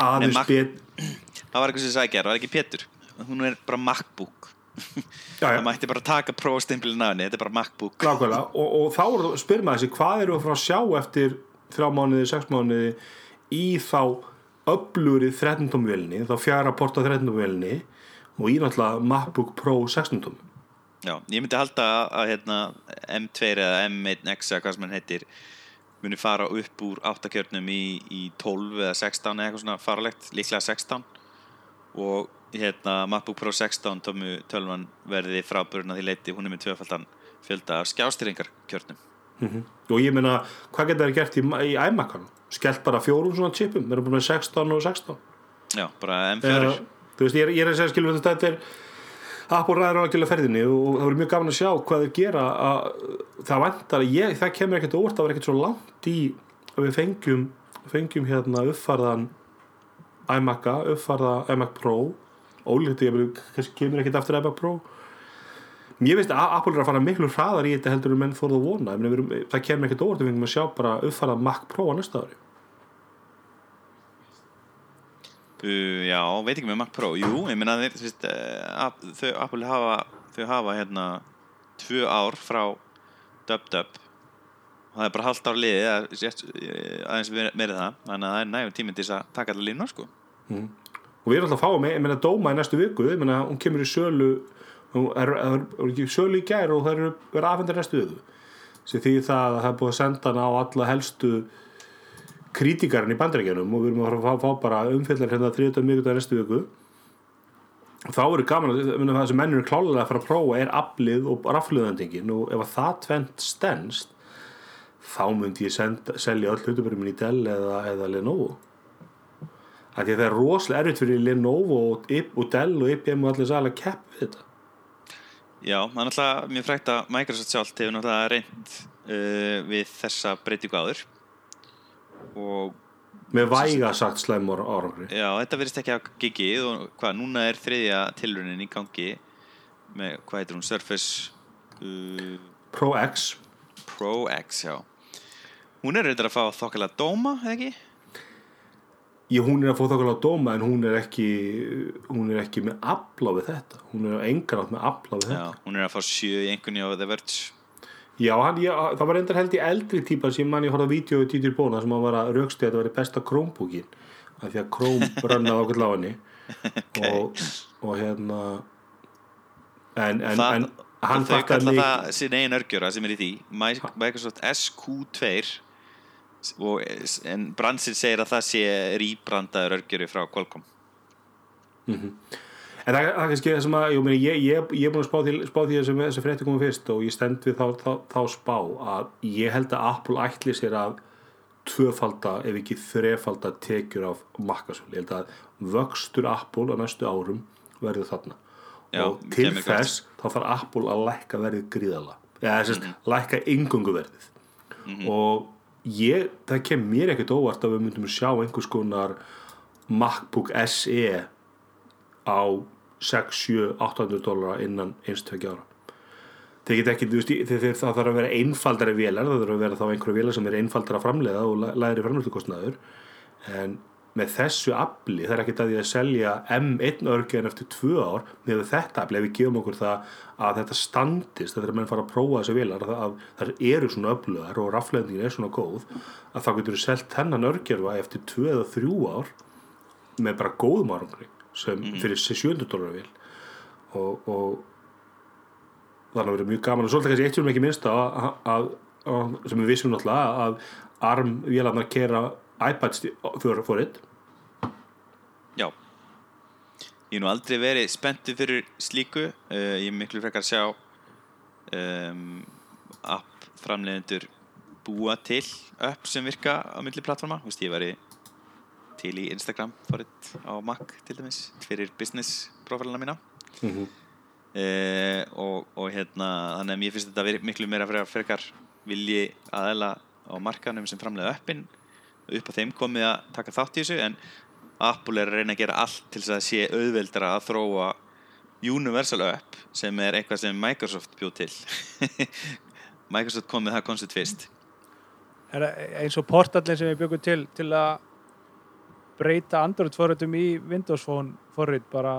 aðeins bet Það var eitthvað sem sagði gerð, var ekki Pétur. Hún er bara MacBook. já, Það mætti bara taka prófstimplinn af henni, þetta er bara MacBook. og, og þá það, spyr maður þessi hvað eru að fara að sjá eftir þrjá mánuði, sex mánuði í þá öflurið 13. vélinni, þá fjara porta 13. vélinni og í náttúrulega MacBook Pro 16. Já, ég myndi halda að, að hérna, M2 eða M1X eða hvað sem hann heitir muni fara upp úr 8 kjörnum í, í 12 eða 16 eða eitthvað svona faralegt, líklega 16 og hérna MacBook Pro 16 tómu tölvan verði frábörun að því leiti, hún er með tvöfaldan fjölda af skjástýringar kjörnum og ég meina, hvað geta þær gert í, í iMac-an? Skellt bara fjórum svona chipum, við erum bara með 16 og 16 Já, bara M4 Eða, þú veist, ég er, ég er að segja þetta þetta er Apple ræður algjörlega ferðinni og það verður mjög gaman að sjá hvað þeir gera að, það vantar, ég, það kemur ekkert óvart það var ekkert svo langt í að við fengjum, fengjum hérna uppfarðan iMac-a, uppfarða iMac Pro. Ólíkt ég verður, kannski kemur ekkert aftur iMac Pro. Mér finnst að Apple er að fara miklu hraðar í þetta heldur en menn þorðu að vona. Ég það kemur ekkert óvart við fengum að sjá bara uppfarða Mac Pro á næsta ári Uh, já, veit ekki með Mac Pro. Jú, ég meina þeir, þú veist, uh, App- þau Apple hafa, þau hafa hérna tvö ár frá dub-dub. Það er bara halvt ár eða rétt, eh, aðeins meira það. Þannig að það er nægum tíminn til þess að taka allar línu sko. og við erum alltaf að fá með, ég meina Dóma í næstu viku, ég meina hún kemur í sölu er, er, er sölu í gær og það eru verið afhendir næstu viku. Því að það er búið að senda hana á alla helstu krítikarinn í bandaríkjanum og við erum að fara að fá, fá bara umfyllar hérna 30 mjögur næstu viku þá eru gaman að það sem menn eru klálega að fara að prófa er aflið og rafluðandingin og ef að það tvent stendst þá myndi ég senda, selja öll hlutabörum í Dell eða, eða Lenovo. Það er rosalega erfitt fyrir Lenovo og, og Dell og IBM og allir sæla að keppa við þetta. Já, það er náttúrulega mjög frækt að Microsoft sjálft hefur náttúrulega reynd uh, við þessa breytingu áður og með væga sagt slæmur árangri. Já, þetta verðist ekki að gigið og hvað, núna er þriðja tilrunin í gangi með, hvað heitir hún, Surface uh, Pro X. Pro X, já. Hún er reyndar að fá þokkalega dóma, eða ekki? ég, hún er að fá þokkala dóma en hún er ekki hún er ekki með afla við þetta. Hún er engan átt með afla við Já, þetta. hún er að fá sjö í einhvernig á The Verge já, hann, ég, það var reyndar held í eldri típa sem mann ég horfði á vídeo í Dítir Bóna sem að raukstu að þetta væri besta Chromebookin af því að Chrome brannaði okkur láginni. Og, og hérna en, en, Það- en hann þau kalla mikið það sín eigin örgjöra sem er í því. Mi- Microsoft SQ2 og, en Bransin segir að það sé rýbrandaður örgjöri frá Qualcomm En það, er kannski það sem að, jú, meni, ég, ég, ég er búin að spá því, spá því sem þessi frétti komið fyrst og ég stend við þá, þá, þá spá að ég held að Apple ætli sér að tvöfalda ef ekki þrefalda tekjur af makkasölu. Ég held að vöxtur Apple á næstu árum verður þarna. Já, og til þess þá þarf Apple að lækka verðið gríðala eða þess að lækka yngungu verðið og ég, það kem mér ekkert óvart að við myndum sjá einhvers konar MacBook SE á 6, 7, 800 dólara innan eins, tvekja ára. Þeir get ekki, þú veist, það þarf að vera einfaldari vélar, það þarf að vera þá einhverju vélar sem er einfaldara framleiða og læ- lægri framleiðslukostnaður. En með þessu afli, það er ekkert að því að selja M1 örgjörn eftir tvö ár með þetta afli, ef við gefum okkur það að þetta standist, þetta er að menn fara að prófa þessu vélar, að, að það eru svona öflugar og rafleðningin er svona góð að þá getur þú selt þennan örgjörfa eftir tvö eða þrjú ár með bara góðum árangri sem fyrir 700 dólar vil og, og þannig að vera mjög gaman. Og svolítið kannski eitt sem ekki minnst að, að, að, sem við vissum náttúrulega að ARM vélarnar kera iPad fyrir fóritt Já. Ég hef nú aldrei verið spenntu fyrir slíku. Uh, Ég er miklu frekar að sjá um, app framleiðendur búa til upp sem virka á milli plattforma Þú veist, ég væri til í Instagram forrit á Mac til dæmis fyrir business profilina mína. Mm uh, og, og hérna þannig að mér finnst þetta verið miklu meira frekar, frekar vilji aðela á markanum sem framleiða uppin upp á þeim komið að taka þátt í þessu en Apple er að reyna að gera allt til þess að sé auðveldara að þróa Universal Up sem er eitthvað sem Microsoft bjóð til. Microsoft kom með það koncept fyrst. Er eins og portallin sem við byggum til til að breyta Android forritum í Windows Phone forrit bara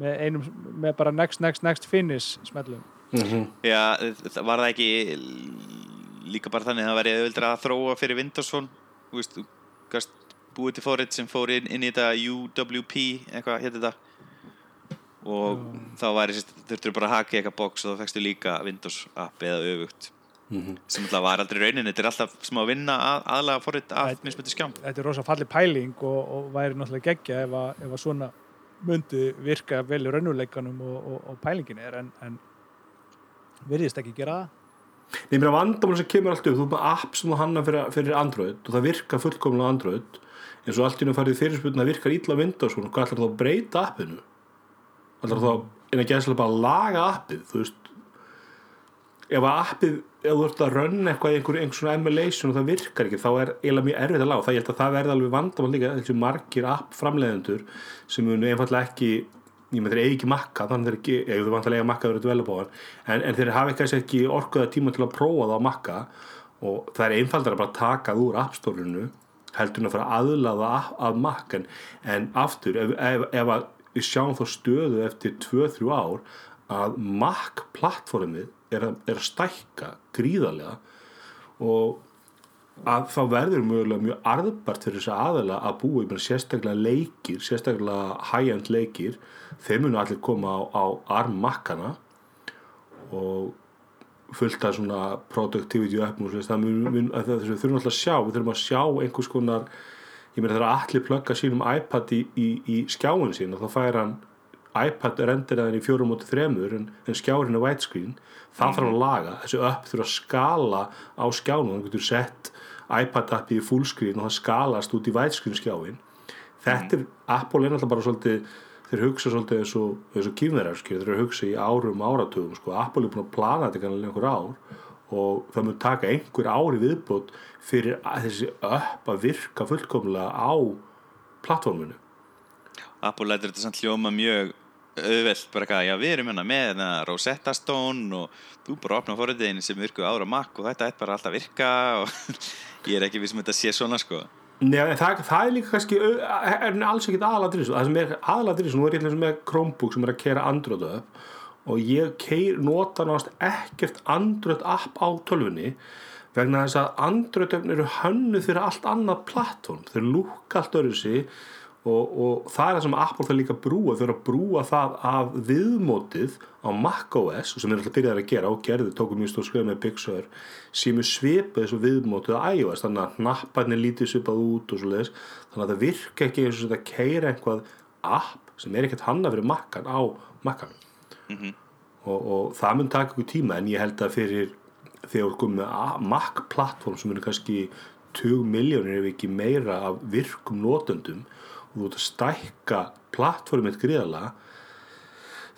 með einum, með bara next, next, next finish smellum. Já, það var það ekki líka bara þannig að það væri auðveldara að þróa fyrir Windows Phone? Þú veist, þú gast búið til forrit sem fór inn, inn í þetta UWP eitthvað hétt þetta. Og þá væri þurftur bara að haka í eitthvað box og þá fækstu líka Windows app eða öfugt sem alltaf var aldrei raunin þetta er alltaf smá að vinna að, aðlaga forrit af Æ- mismöndi skjám. Þetta er rosa falli pæling og, og væri náttúrulega geggja ef, að- ef að svona myndi virka vel í raunuleikanum og, og, og pælingin er en, en virðist ekki gera það. Nei, mér að vandamál sem kemur alltaf þú er bara app sem þú hanna fyrir, fyrir Android og það virkar fullkomlega á Android. Eins og allt í nú farið fyrirspurnin að virkar illa á Windows og hvað ætlar þá að breyta appinu? Ætlar þá inn að gæslega bara að laga appið þú veist ef appið, ef þú ert að rönna eitthvað einhver, einhver svona emulation og það virkar ekki þá er eiginlega mjög erfitt að lága það ég held að það verði alveg vandamál líka þessi margir app framleiðendur sem munu einfallega ekki ég með þeir eigi ekki makka þannig þeir ekki, ég þú vantilega eiga makka að vera developáðan en, en þeir hafa kannski ekki orkuða tíma til að prófa það á makka. Og það er einfaldar að bara taka það úr appstórinu heldur en að fara að aðlaða að, að makkan en aftur, ef, ef, ef við sjáum þá stöðu eftir 2-3 ár að makk plattformið er, að- er að stækka gríðarlega og að þá verður mögulega mjög arðbart fyrir þess að aðala að búa í sérstaklega leikir, sérstaklega high-end leikir, þeir munu allir koma á, á armmakkana og fullt af svona productivity og það mun, að það þurfum alltaf að sjá. Við þurfum að sjá einhvers konar ég meina þegar allir plugga sínum iPad í, í, í skjáin sín og þá fær hann iPad rendiraðin í fjórum móti þremur en, en skjárin er widescreen. Það þarf að laga, þessu upp þurfa að skala á skjánum, þannig getur sett iPad appi í fullscreen og það skalast út í widescreen skjáin þetta er, Apple er náttúrulega bara svolítið þeir hugsa svolítið eins og, skil, þeir að hugsa í árum áratugum sko. Apple er búin að plana þetta kannski einhver ár og það mun taka einhver ári viðbót fyrir að þessi upp að virka fullkomlega á plattforminu. Apple lætur þetta samt hljóma mjög auðvelt bara eitthvað, já við erum hérna með hérna, Rosetta Stone og þú bara opna forriðin sem virku ára Mac og þetta er bara alltaf virka og ég er ekki við sem þetta sé svona sko. Nei, það, það er líka kannski er alls ekkit aðaladrið það sem er aðaladrið, nú er ég hérna með Chromebook sem er að kera Android upp og ég keir, nota náttúrulega ekkert Android app á tölvunni vegna þess að Android öfn eru hönnu fyrir allt annað plattform. Þeir lúka allt öðru sig og, og það er það sem Apple það líka að brúa. Þeir eru að brúa það af viðmótið á macOS sem þeir alltaf byrjaði að gera og gerði, tóku mjög stór skrif með Big Sur sem er svipað þessu viðmótið á iOS. Þannig að napparnir lítið svipað út og svo leiðis þannig að það virka ekki eins og þetta keira einhvað app sem er ekkert hanna fyrir makkan á makkan og, og það mun taka ykkur tíma en ég held að fyrir þegar við komum með Mac plattform sem eru kannski 20 miljónir ef ekki meira af virkum notendum og þú ert að stækka plattformið gríðalega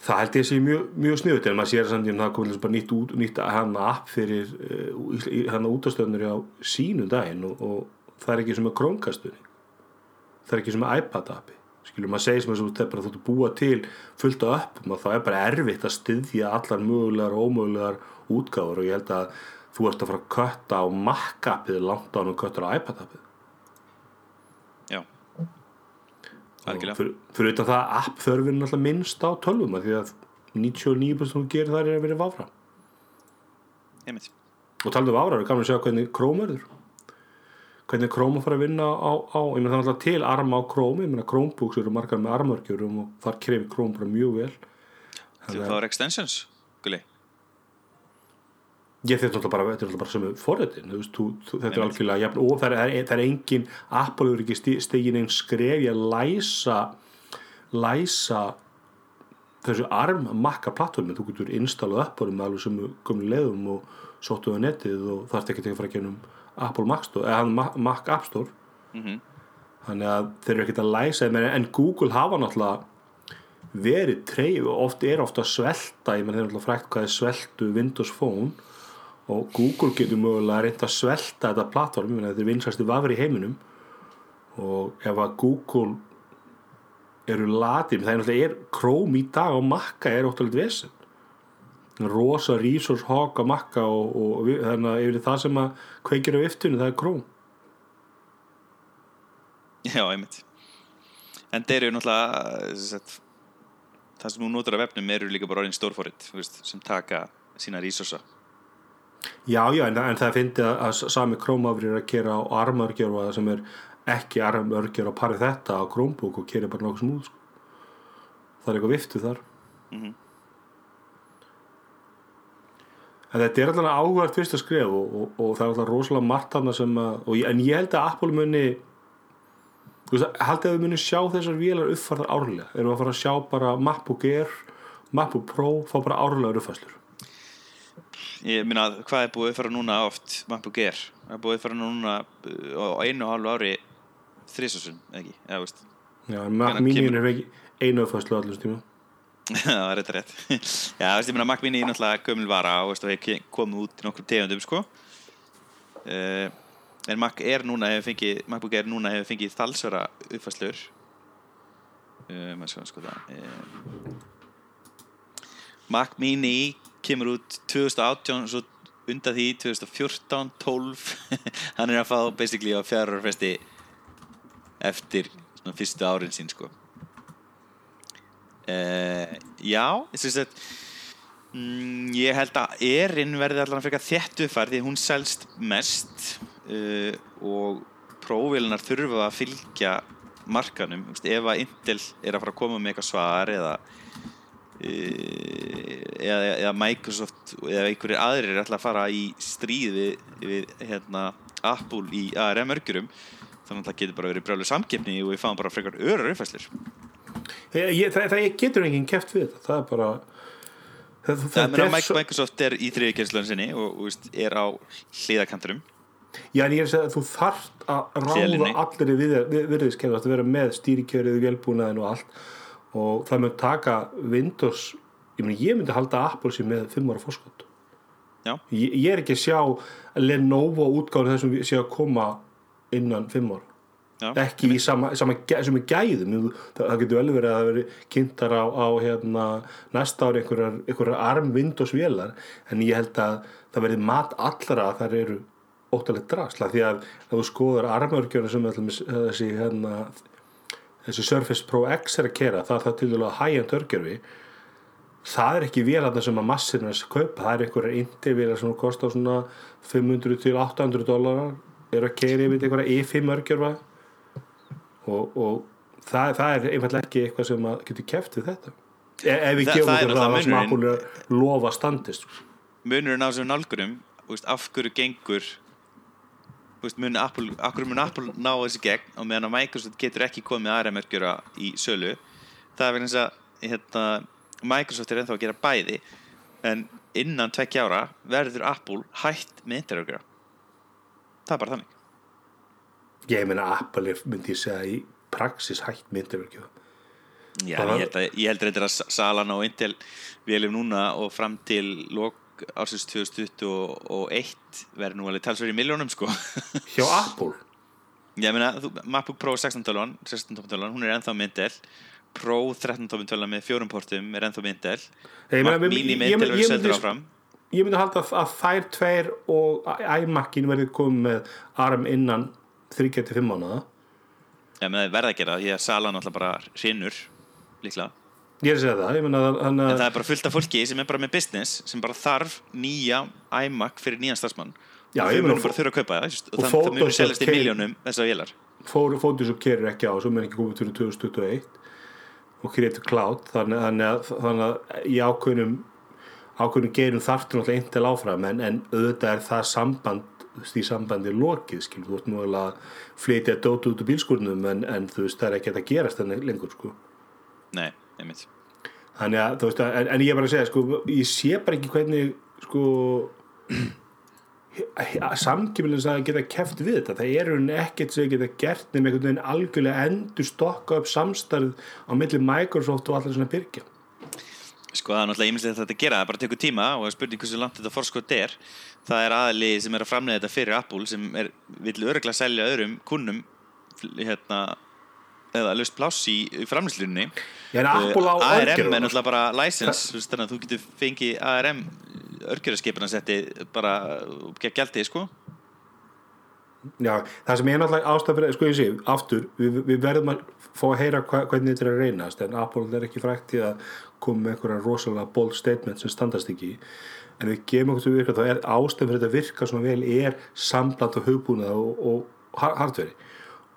það held ég sé mjög, mjög sniðut en maður sér samt í að það komið bara nýtt, nýtt hann app fyrir uh, hann útastöðnur á sínu daginn og, og það er ekki sem að krónkastunni það er ekki sem að iPad appi. Skilur maður segir sem að þú ert bara þú ert að búa til fullt af appum og það er bara erfitt að styðja allar mögulegar og ómögulegar útgáfur og ég held að þú ert að fara að kötta á Mac appið langt á hann og köttar á iPad appið Já. Algjörlega. fyrir, utan það app þörfin er alltaf minnst á tölvum því að 99% þú gerir það er að vera váfra Einmitt. og taldu um váfra, er gaman að sjá hvernig Chrome verður hvernig Chrome fara að vinna á, á ég meina það er alltaf til arma á Chrome ég meina Chromebooks eru margar með armörgjurum og þar krefir Chrome bara mjög vel Þú fáir extensions, gulli. Ég þetta er alltaf bara, alltaf sem þú, þetta er algjörlega jafn, og það er, er engin Apple er ekki stigin einn skref í að læsa læsa þessu arm makka plattformi, þú getur installað uppárum með alveg sem komið leiðum og sóttu á netið og það er ekki að fara að genum Apple Mac Store, eða hann Mac- App Store. Mm þannig að þeir eru ekkert að læsa en, Google hafa náttúrulega verið treyf og oft er ofta að svelta ég menn þeir eru náttúrulega frækt hvað er sveltu Windows Phone og Google getur mögulega reynd að svelta þetta plattform, þetta er vinsæsti vafri í heiminum og ef að Google eru latin, það er náttúrulega Chrome í dag og Makka er óttalegt vesen rosa resource hog á Makka og, og þannig að yfir það sem að kveikir á viftunni það er Chrome Já, einmitt. En þeir eru náttúrulega, það sem þú notar af vefnum eru líka bara orðin stórfórit, þú veist, sem taka sína resursa. Já, já, en, en það finnst að, að sami Chrome-afri er að gera á armörgjörfa sem er ekki armörgjör á parið þetta á Chromebook og gerir bara nokkuð smúð sko. það er eitthvað viftu þar Mhm. en þetta er alltaf áhugað fyrst að skrifa og, og, og það er alltaf rosalega margt þarna sem að, ég- en ég held að Apple muni haldið að við muni sjá þessar vélar uppfærðar árlega erum við að fara að sjá bara MacBook Air MacBook Pro, fá bara árlega uppfæslur Ég minna, hvað er búið að fara núna oft, MacBook Air? Það er búið að fara núna uh, á einu og hálfu ári þrísasun, ekki? Já, veist. Já, kemur- er ekki einu uppfæslu allir tíma það er rétt að rétt. Já, veist, ég minna, Mac Mini er náttúrulega gömul vara og veist, það komið út í nokkrum tegundum, sko. Uh, en Mac Air núna hefur fengið, MacBook Air núna hefur fengið þalsvara uppfæslur. Uh, maður sko, sko það. Uh, Mac Mini kemur út 2018 svo undan því 2014, 12 hann er að fá basically á fjárarfesti eftir svona, fyrstu árin sín sko. Uh, já að mm, ég held að erinn verði allan að frekar þétt uppfær því hún selst mest uh, og prófélunar þurfa að fylgja markanum, ef að Intel er að fara að koma með eitthvað svar eða eða, eða Microsoft eða einhverjir aðrir er alltaf að fara í stríð við, hérna, Apple í ARM örgjurum þannig að það getur bara verið brjálu samkeppni og við fáum bara frekar ég, ég, það, það getur enginn keft við þetta það er bara það, það er svo- Microsoft er í þriðikjörslun sinni og, og er á hliðakanturum Já, en ég er að segja að þú þarft að ráða Hlélinni. allir í virðiskerfi að vera með stýrikjörið, velbúnaðin og allt og það mun taka Windows, ég meni ég myndi halda að Apple sér með 5 ára fórskot ég, ég er ekki að sjá Lenovo útgáður þessum sé að koma innan 5 ára. Já, ekki í sama, sama, er gæðum. Það, það getur vel verið að það veri kynntar á, á hérna, næsta ári einhverjar, einhverjar arm Windows vélar. En ég held að það verið mat allra að það eru óttalegt drasla því að ef þú skoður armörgjörna sem allir, þessi hérna, þessi Surface Pro X er að kera það er það til dælu high-end örgjörfi það er ekki vélarna sem að massirna er að kaupa, það er einhverjar indi vélar sem kostar svona 500 til 800 dólarar eru að keira yfir einhverja E5 örgjörfa og, og það, það er einfallega ekki eitthvað sem að getur keft við þetta. E ef við gefum er okkur það sem. Apple er að lofa standist munurinn á þessum nálgurum af hverju gengur veist, mun Apple, hverju mun Apple ná þessi gegn og meðan að Microsoft getur ekki komið ARM-örgjura í sölu? Það er vegna þess að hérna, Microsoft er ennþá að gera bæði en innan tveggja ára verður Apple hætt með interörgjura það er bara þannig. Ég meina Apple er, myndi ég segja í praxis hætt myndirverkjöf Já, Það var- ég held, að, ég held reyndar að salan á Intel vélum núna og fram til lok ársins 2021 verður nú alveg talsverð í miljónum sko. Hjá Apple? Ég meina, þú, MacBook Pro 16 tölvan 16 tómi tölvan, hún er ennþá með Intel Pro 13 tómi tölvan með fjórum portum er ennþá Ég meina, Mac Mini ég verður seldur áfram. ég myndi halda að, að þær tveir og iMac-in verði komið með ARM innan 3-5 mánuða ég meina, það verða að gera því að salan alltaf bara hrinur líklega ég er að segja það, meina þannig En að það er bara fullt af fólki sem er bara með business sem bara þarf nýja iMac fyrir nýjan starfsmann. Já, og þau munu bara þurfa að kaupa það og og þannig að það munu seljast í miljónum þessar vélar. Fór, Photoshop kerir ekki á svo mun ekki komið fyrir 2021 og Creative Cloud þannig, þannig, að, þannig að í ákveðnum ákveðnum geirum þarftur náttúrulega Intel áfram en, en auðvitað er það samband þú veist, í sambandi lokið skil, þú veist nú alveg að flytja dót út úr bílskurnum en, en þú veist það er ekki að gerast þannig lengur sko. Nei, einmitt. Þannig að þú veist að, en, en ég er bara að segja sko, ég sé bara ekki hvernig sko samkjöfnilins að geta keft við þetta. Það eru ekkert sem geta gert nefnir einhvern veginn algjörlega endur stokka upp samstarð á milli Microsoft og allir svona byrkja Sko það er náttúrulega þetta að gera, það bara tekur tíma og það er spurning hversu langt þetta forskot er. Það er aðli sem er að framleiða þetta fyrir Apple sem vill öruglega selja öðrum kunnum hérna, eða löst pláss í, á ARM er örgjöruna. náttúrulega bara license, þannig að þú getur fengið ARM örgjörarskipina setti bara gegn gældi, sko. Já, það sem er náttúrulega ástæð fyrir, sko ég sé, aftur, við, við verðum að fá að heyra hva, hvernig þetta er að reynast en Apple er ekki frækt í að koma með einhverja rosalega bold statement sem standast ekki. En við gefum okkur til virka þá er ástæð fyrir þetta að virka svona vel er sambland og hugbúnað og, og har- hardveri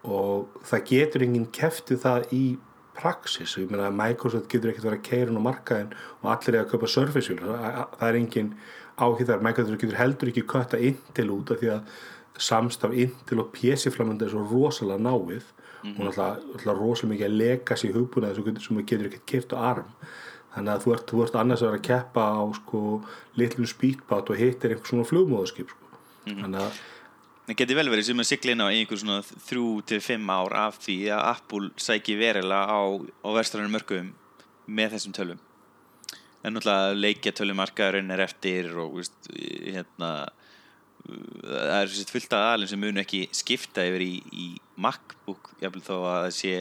og það getur enginn keftið það í praxis, ég meina að Microsoft getur ekkert verið að keira hún á markaðin og allir er að kaupa Surface það, er enginn áhugð þar, Microsoft getur heldur ekki kötta Intel út af því að samstaf Intel og PC-flamandi er svo rosalega náið. Og náttúrulega, rosalega mikið að lega sér hugbúnaði sem, sem getur ekkert kert á arm þannig að þú ert, þú ert annars að vera að keppa á sko litlum speedbát og hittir einhver svona flugmóðaskip sko. þannig að Það geti vel verið sem að sigla inn á einhver svona þrjú til fimm ár af því að Apple sæki verilega á, á verstrænum mörgum með þessum tölvum. En náttúrulega leikja tölumarkaðurinn er eftir og veist, hérna, það er sérst fullt af aðalinn sem munu ekki skipta yfir í, í MacBook jafnvel þó að það sé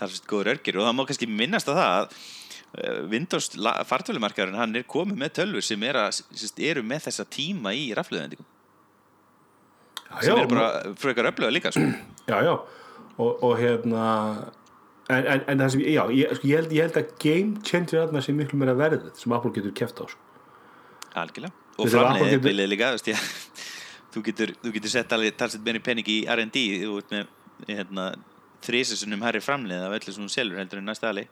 talsvist góður örgir og það má kannski minnast á það að eh, Windows fartölumarkaðurinn hann er komið með tölvur sem er að, sérst, eru með þessa tíma í rafluðendingum sem eru bara frekar öfluga líka sko. já, já. Og, og hérna en, en, en það sem, já, ég, sko, ég, held, ég held að game changer þarna sé miklu meira verðið sem Apple getur keft á sko. algjörlega. Og er framleiðið bilið líka veist, þú getur, þú getur sett alveg talsett meiri penning í R&D þú ert með hérna, þrísasunum herri framleiðið af öllu sem hún selur heldur en næsta ali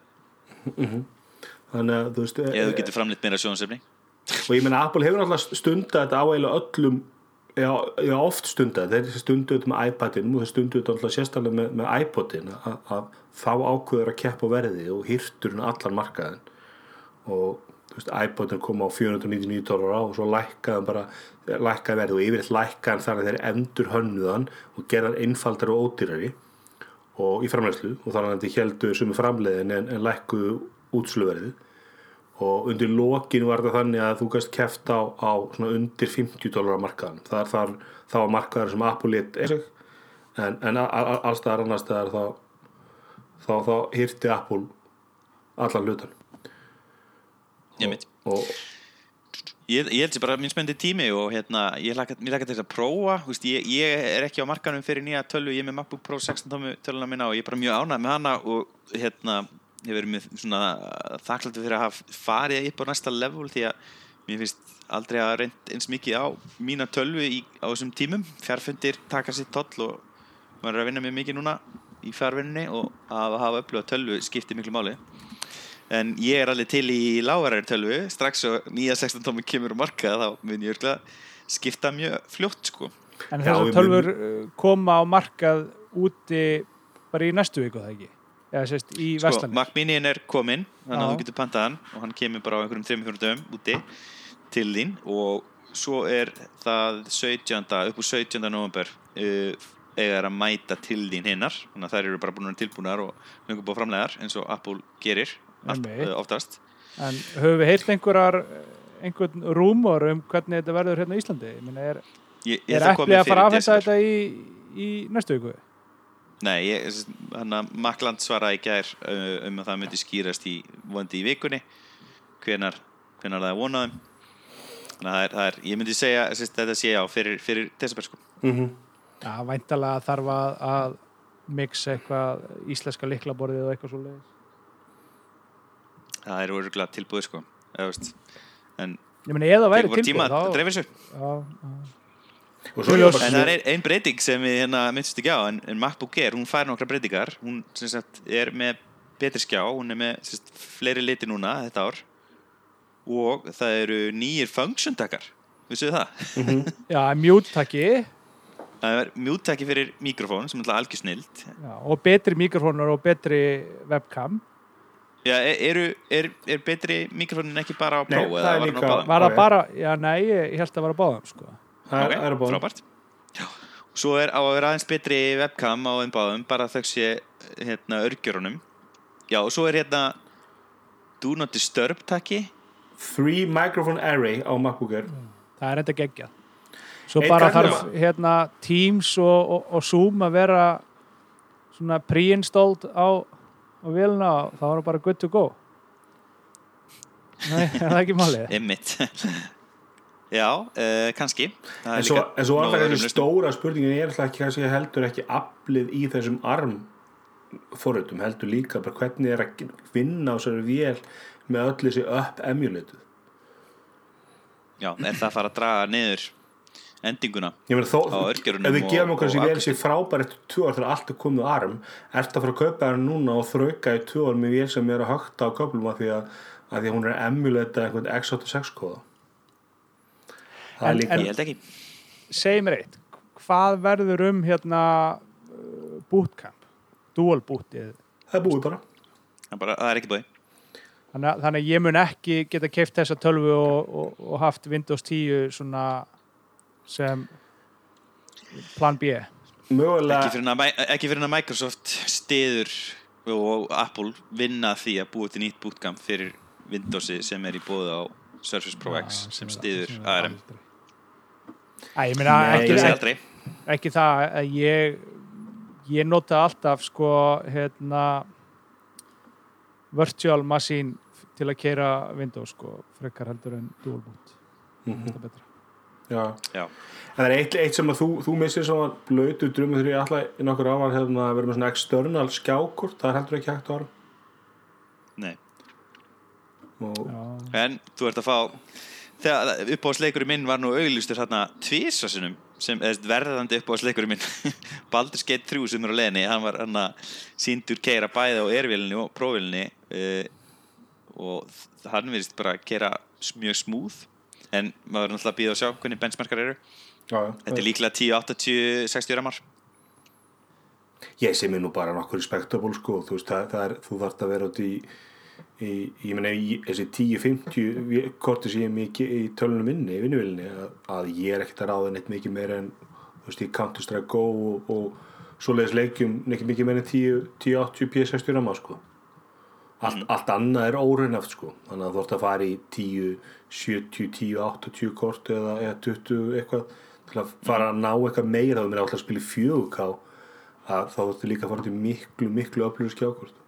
þannig að þú veist eða þú e, getur framleiðið meira sjónsefni og ég meina Apple hefur alltaf stundað þetta á eiginlega öllum já, já oft stundað þeir stundu þetta með iPadinum og þeir stundu þetta alltaf sérstaklega með, með iPodin að, þá ákveður að keppa verði og hirtur allan markaðin og veist, iPodin kom á 499 dólar á og svo lækkaðan bara lækkaði verði og yfirleitt lækkaðan þar að þeir endur hönnuðan og gerðan einfaldar og ódýrari og í framleiðslu. Og þannig að þetta heldur sem er framleiðin en, en lækkuðu útsluverðið og undir lokin var þetta þannig að þú gæst keft á, á svona undir 50 dólar á markaðan það er þar, þá var markaður sem Apple lit sig. En, en allstaðar annar staðar þá þá, þá hýrti Apple allan hlutan ég veit og Ég, ég held sér bara minn spendi tími og hérna, ég laka, mér laka til þess að prófa. Veist, ég, ég er ekki á markanum fyrir nýja tölvu. Ég er með MacBook Pro 16 tómi töluna minna og ég er bara mjög ánægð með hana og hérna, ég verið með svona þakkláttu fyrir að hafa farið upp á næsta level því að mér finnst aldrei að reynd eins mikið á mína tölvu í, á þessum tímum. Fjárfundir taka sér toll og maður er að vinna mjög mikið núna í fjárvinninni og að hafa upplöða tölvu skiptir miklu máli. En ég er alveg til í lágaræri tölvu. Strax og nýja 16 tómi kemur á markað þá mun ég örgulega skipta mjög fljótt sko. En þessar við tölfur uh, koma á markað úti bara í næstu viku það ekki? Eða sérst í sko, Vestlandir? Mac Mini-in er kominn þannig að þú getur pantað hann og hann kemur bara á einhverjum 3-4 dögum úti til þín og svo er það 17. upp úr 17. november uh, eiga þær að mæta til þín hinnar þannig að þær eru bara búin að vera tilbúnar og lengur búið framlegar eins og Apple gerir allt, uh, oftast En höfum við heyrt einhverjar einhvern rúmor um hvernig þetta verður hérna í Íslandi? Ég meina, er, ég, ég er eplið að fara að desember. þetta í, í næstu viku? Nei, ég, hann að Makland svaraði í gær uh, um að það myndi skýrast í vondi í vikunni hvenar, hvenar það er vonaðum þannig að það er, það er, ég myndi segja sérst, þetta sé já fyrir, fyrir desember sko mm Já, væntalega þarf að, að mixa eitthvað íslenska liklaborðið og eitthvað svo leiðis. það er örgulega tilbúið sko eða, veist, en Ég meina, eða væri tilbúið, að þá... dreifir þessu Já, já. Það er bara ein, ein breyting sem við hérna myndist ekki á en, en MacBook Air, hún fær nokkra breytingar hún sem sagt er með betri skjá hún er með sem sagt, fleiri liti núna þetta ár og það eru nýjir function-takar vissuðu það? Já, mjúttaki það er mjúttaki fyrir mikrofón sem er alltaf algjör snild já, og betri mikrofónur og betri webcam. Já, er, eru, er, er betri mikrofónin ekki bara á Nei, Pro það eða er líka-? Var það bara, já, nei, ég, held að það var að báðum, sko. Það Ok, er- er frábært Já. Svo er á að vera aðeins betri webcam á þeim báðum bara þau sé hérna örgjörunum Já, og svo er hérna Do not disturb takki three microphone array á MacBook Air Það er enda geggjað. Svo Eitt bara þarf hérna Teams og, og, og Zoom að vera svona pre-installed á, á vélina og þá er það bara good to go. Nei, er það ekki málið? Emmitt Já, uh, kannski. Er en svo, en svo nóg það lausnum. stóra spurningin er alltaf heldur ekki aflið í þessum arm forritum heldur líka bara hvernig er að vinna á þessari vél með öll þessi upp emulated Já, er það að fara að draga niður endinguna meina þó, Á örgjörunum ef við gefum okkur þessi vél sér frábær eftir tvö ár þegar allt er komið á arm ertu að fara að kaupa það núna og þrauka í ár með vél sem er að högta á köflum af því að, að því að hún er að emulata einhvern x86 kóða það En- er líka Ég held ekki Segð mér eitt, hvað verður um hérna bootcamp, dual bootið? það er búið bara Það, er bara, það er ekki búið Þannig, að- þannig að ég mun ekki geta keift þessa tölvu og, og, og haft Windows 10 svona sem plan B. mögulega ekki fyrir, að, ekki fyrir að Microsoft stiður og Apple vinna því að búa til nýtt bootcamp fyrir Windowsi sem er í bóðu á Surface Pro X Já, sem stiður ARM aldrei. Æ, ég meina Nei, ekki, ekki, aldrei ekki það að ég ég nota alltaf sko hérna virtual machine til að keira Windows sko, frekar heldur en dual boot Mhm. þetta er betra Já. Já. En það er eitt, eitt sem að þú, þú missir að blötu drömmu þegar ég alltaf í nokkur ávar hefðum að vera með svona external skjákort það er heldur ekki hægt á árum Nei. og en þú ert að fá þegar uppáhaldsleikurinn minn var nú auðlustur hérna tvísasunum sem verðandi uppáhaldsleikurinn minn Baldur's Gate 3 sem er á leðinni hann var hann að síndur keira bæði á ervélinni og próvélinni uh, og þ- hann virðist bara keira mjög smúð en maður er náttúrulega að býða að sjá hvernig benchmarkar eru. Já, þetta er líklega 10, 80, 60 ramar. Ég sé mér nú bara nokkur respectable sko þú veist það, það er, þú þarft að vera út í, í ég meina í þessi 10-50 korti sem ég er mikið í tölunum minni, í vinnuvilni að, að ég er ekkert að ráða neitt mikið meira en þú veist í Counter Strike Go og, og svoleiðis leikjum neitt mikið meira en 10-80 P60 rama sko. Allt, allt annað er óraunhaft sko. Þannig að þú þarft að fara í 10 70, 10, 80 kort eða, eða 20 eitthvað til að fara að ná eitthvað meira. Er mér alltaf að spila í 4K að þá þurftu líka að fara til miklu, miklu öflugur skjákort.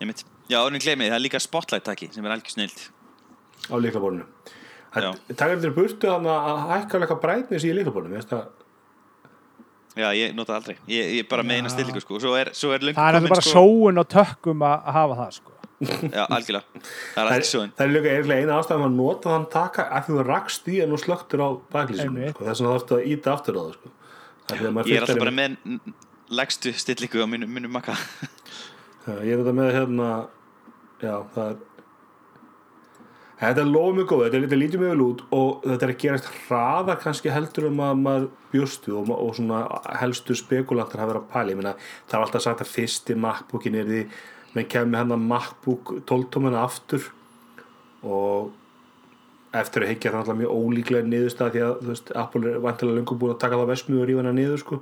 Einmitt. Já, orðin glemið, það er líka spotlight taki sem er algjör snild á líklaborinu Já. Takk eftir burtu þannig að hækka eitthvað brightness í líklaborinu Já, ég nota það aldrei. Ég, ég bara með eina stillingu sko. Svo er, svo er það er komin, bara sko, sóun og tökkum að hafa það sko. Já, algjörlega. Það er það, er líka eina ástæðan að nota þann taka að þú rakst í en nú slöktur á Einmitt. sko. þess vegna þarftu að íta aftur á það sko. Ég er alltaf bara með lægstu stillingu á mínum mínu makka ég er þetta með hérna já, það er þetta er lofum mjög góð, þetta er lítið mjög vel út og þetta er að gerast hraðar kannski heldur um að maður bjóstu og, og svona helstu spekulantar hafa verið að pæla, ég meina það er alltaf sagt að fyrsti MacBookin er því menn kemur hann að MacBook 12 tómina aftur og eftir að higgja það alltaf mjög ólíklega niðurstað því að þú veist, Apple er vantilega löngu búin að taka það vesmið og rífa hana niður sko.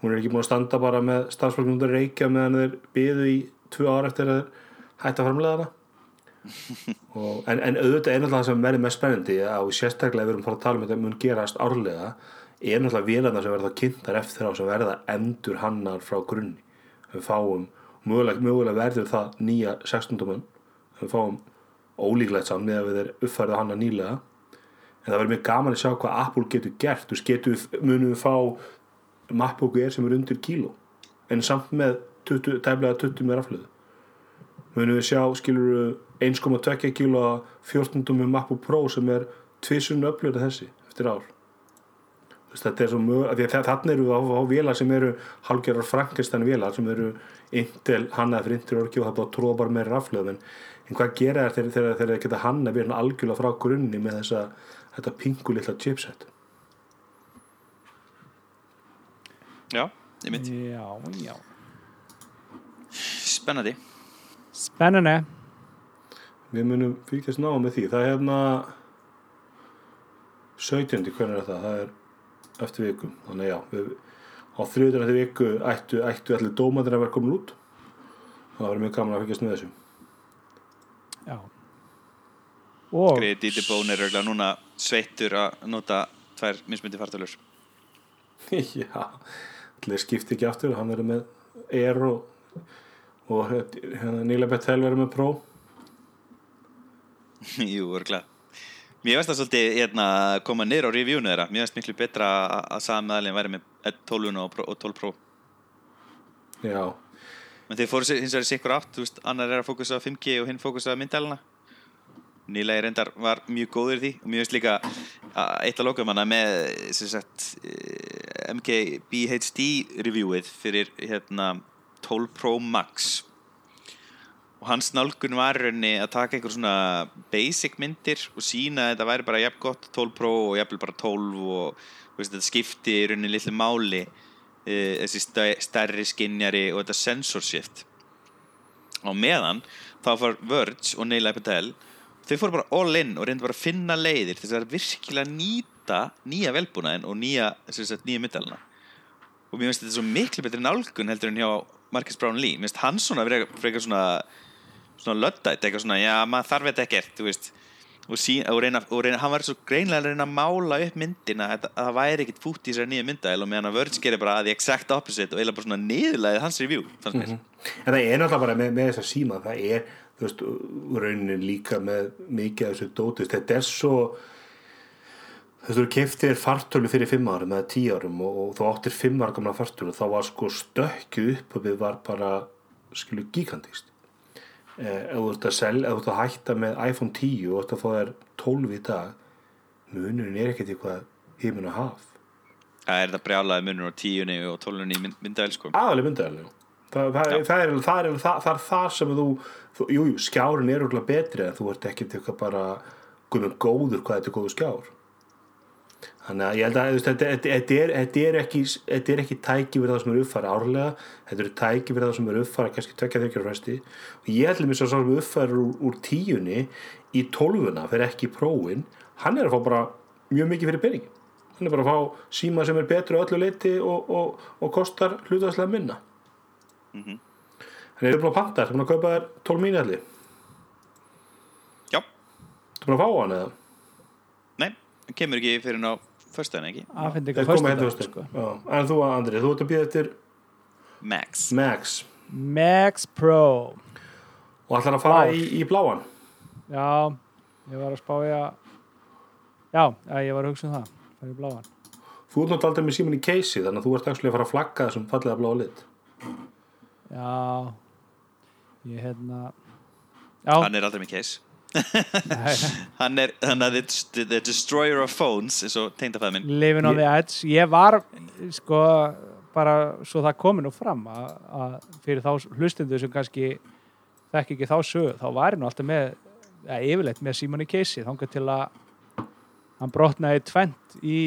Hún er ekki búin að standa bara með starfsfólknum undir reykja meðan þeir byðu í tvö ára eftir að hætta að framlega og, en, en auðvitað er náttúrulega það sem verður mest spennandi að sérstaklega við erum bara að tala um þetta mun gerast árlega er náttúrulega vélarna sem verða kynntar eftir á sem verða endur hannar frá grunni. Við fáum, mögulega, mögulega verður það nýja 16. mun við fáum ólíklegt samt með að við erum uppfærið hanna nýlega. En það verður mjög gaman að sjá hvað Apple getur gert. Þú veist, getur, munum við fá MacBook Air sem er undir kíló en samt með 20, tæmlega 20 með rafluðu munum við sjá, skilur 1,2 kíló 14 með MacBook Pro sem er tvisunni öflur þessi eftir ár. Þetta er svo mjög þannig eru við að fá vélar sem eru hálfgerðar Frankenstein vélar sem eru Intel hannaði fyrir Intel orki og það er bara að tróða bara með rafluðum en, en hvað gera þær þegar þeir geta hanna við algjörlega frá grunni með þessa þetta pingu litla chipset Já, ég mynd Já, já. Spennandi Spennandi. við munum fylgjast ná með því það er hérna 17. hvernig er það það er eftir vikum þannig já við, á þriðutur eftir viku ættu, ættu allir dómatir að vera komin út það var mjög gaman að fylgjast með þessu Já. Og Greið Didi Bón er örgulega núna sveittur að nota tvær mismyndi fartölur já, allir skipti ekki aftur hann verður með Air og, og hérna, Níla Bettel verður með Pro. Jú, örgulega Mér finnst það svolítið hérna, koma niður á reviewnu þeirra. Mér finnst miklu betra að- samanlega væri með 12 og, Pro- og 12 Pro. Já, Men þeir fóru hins vegar sikkur átt, veist, annar er að fókusa á 5G og hinn fókusa á myndæluna. Nýlega reyndar var mjög góður í því. Og mér finnst líka að eitt að lokum hana með sem sagt, eh, MK BHD reviewið fyrir hérna 12 Pro Max. Og hans nálgun var í rauninni að taka einhver svona basic myndir og sína að þetta væri bara jafn gott 12 Pro og jafnvel bara 12 og veist, þetta skipti í rauninni litlu máli eh, þessi stæ- stærri skinjari og þetta sensor shift. Á meðan þá fór Verge og Neil Patel þau fóru bara all in og reyndu bara að finna leiðir þess að virkilega nýta nýja velbúnaðin og nýja, nýja myndalina. Og mér finnst þetta svo miklu betri nálgun heldur en hjá Marcus Brown Lee. Mér finnst hann svona frekar svona svona löddætt, eitthvað svona, já, maður þarf þetta ekkert, þú veist. Og, sí, og, reyna, og reyna, hann var svo greinlega að reyna að mála upp myndina að, að það væri ekkert fút í þessari nýja myndæl og meðan að Verge gerir bara the exact opposite og eiginlega bara svona niðurlæðið hans review fannst mér. En það er náttúrulega bara með, með þessa síma það er, þú veist, raunin líka með mikið af þessu dótist þetta er svo þú veist, þú keftir fartölu fyrir fimm árum eða tíu árum og, og þú áttir fimm ára gamla fartölu þá var sko stökkju upp og við var bara, skilu, gigantist. Eh, ef þú ert að selja ef þú ert að hætta með iPhone 10 og að fá þér 12 í dag munurinn er ekkert eitthvað hímun að haf Það er þetta brjálaði munur á tíunni og tólunni í mynd, myndæl sko aðalega það, það, Já. er- það, er, það, er, það, það er þar sem þú, þú jú, jú, skjárin er úrlega betri en þú ert ekki eitthvað bara guðum góður hvað þetta er góður skjár þannig að ég held að þetta, þetta, er, þetta, er ekki, þetta er ekki tæki fyrir það sem er uppfæra árlega þetta eru tæki fyrir það sem er uppfæra kannski tvekja þekkjur fresti. Og ég held að mér svo sem uppfæra úr, úr tíunni í tólfuna fyrir ekki prófin. Hann er að fá bara mjög mikið fyrir peningi hann er bara að fá síma sem er betri á öllu leiti og, og, og kostar hlutastlega minna. Mhm. Þannig er þið búin að panta, þið búin að kaupa þér 12 mínu allir? Já, Þú búin að fá hann eða? Kemur ekki fyrir ná föstudaginn ekki? Þeir koma hérna föstudag, fyrstu sko. En þú Andri, þú ert að býða eftir Max. Max. Max Pro. Og ætlar að fara í, í bláan? Já, ég var að spá ég að Já, ég var að hugsa um það. Það er bláan. Þú ert náttúrulega aldrei með síman í keisi þannig að þú ert að fara að flagga þessum fallega bláa lit. Já, ég hérna Já, Hann er aldrei með case nei, Hann er, hann er the, the destroyer of phones eins og tengdafæð minn. Living on the edge. Ég var, sko bara svo það komi nú fram að, fyrir þá hlustundu sem kannski þekki ekki þá sögu þá var ég nú alltaf með, ja, yfirleitt með Simon Casey, þangað til að hann brotnaði tvent í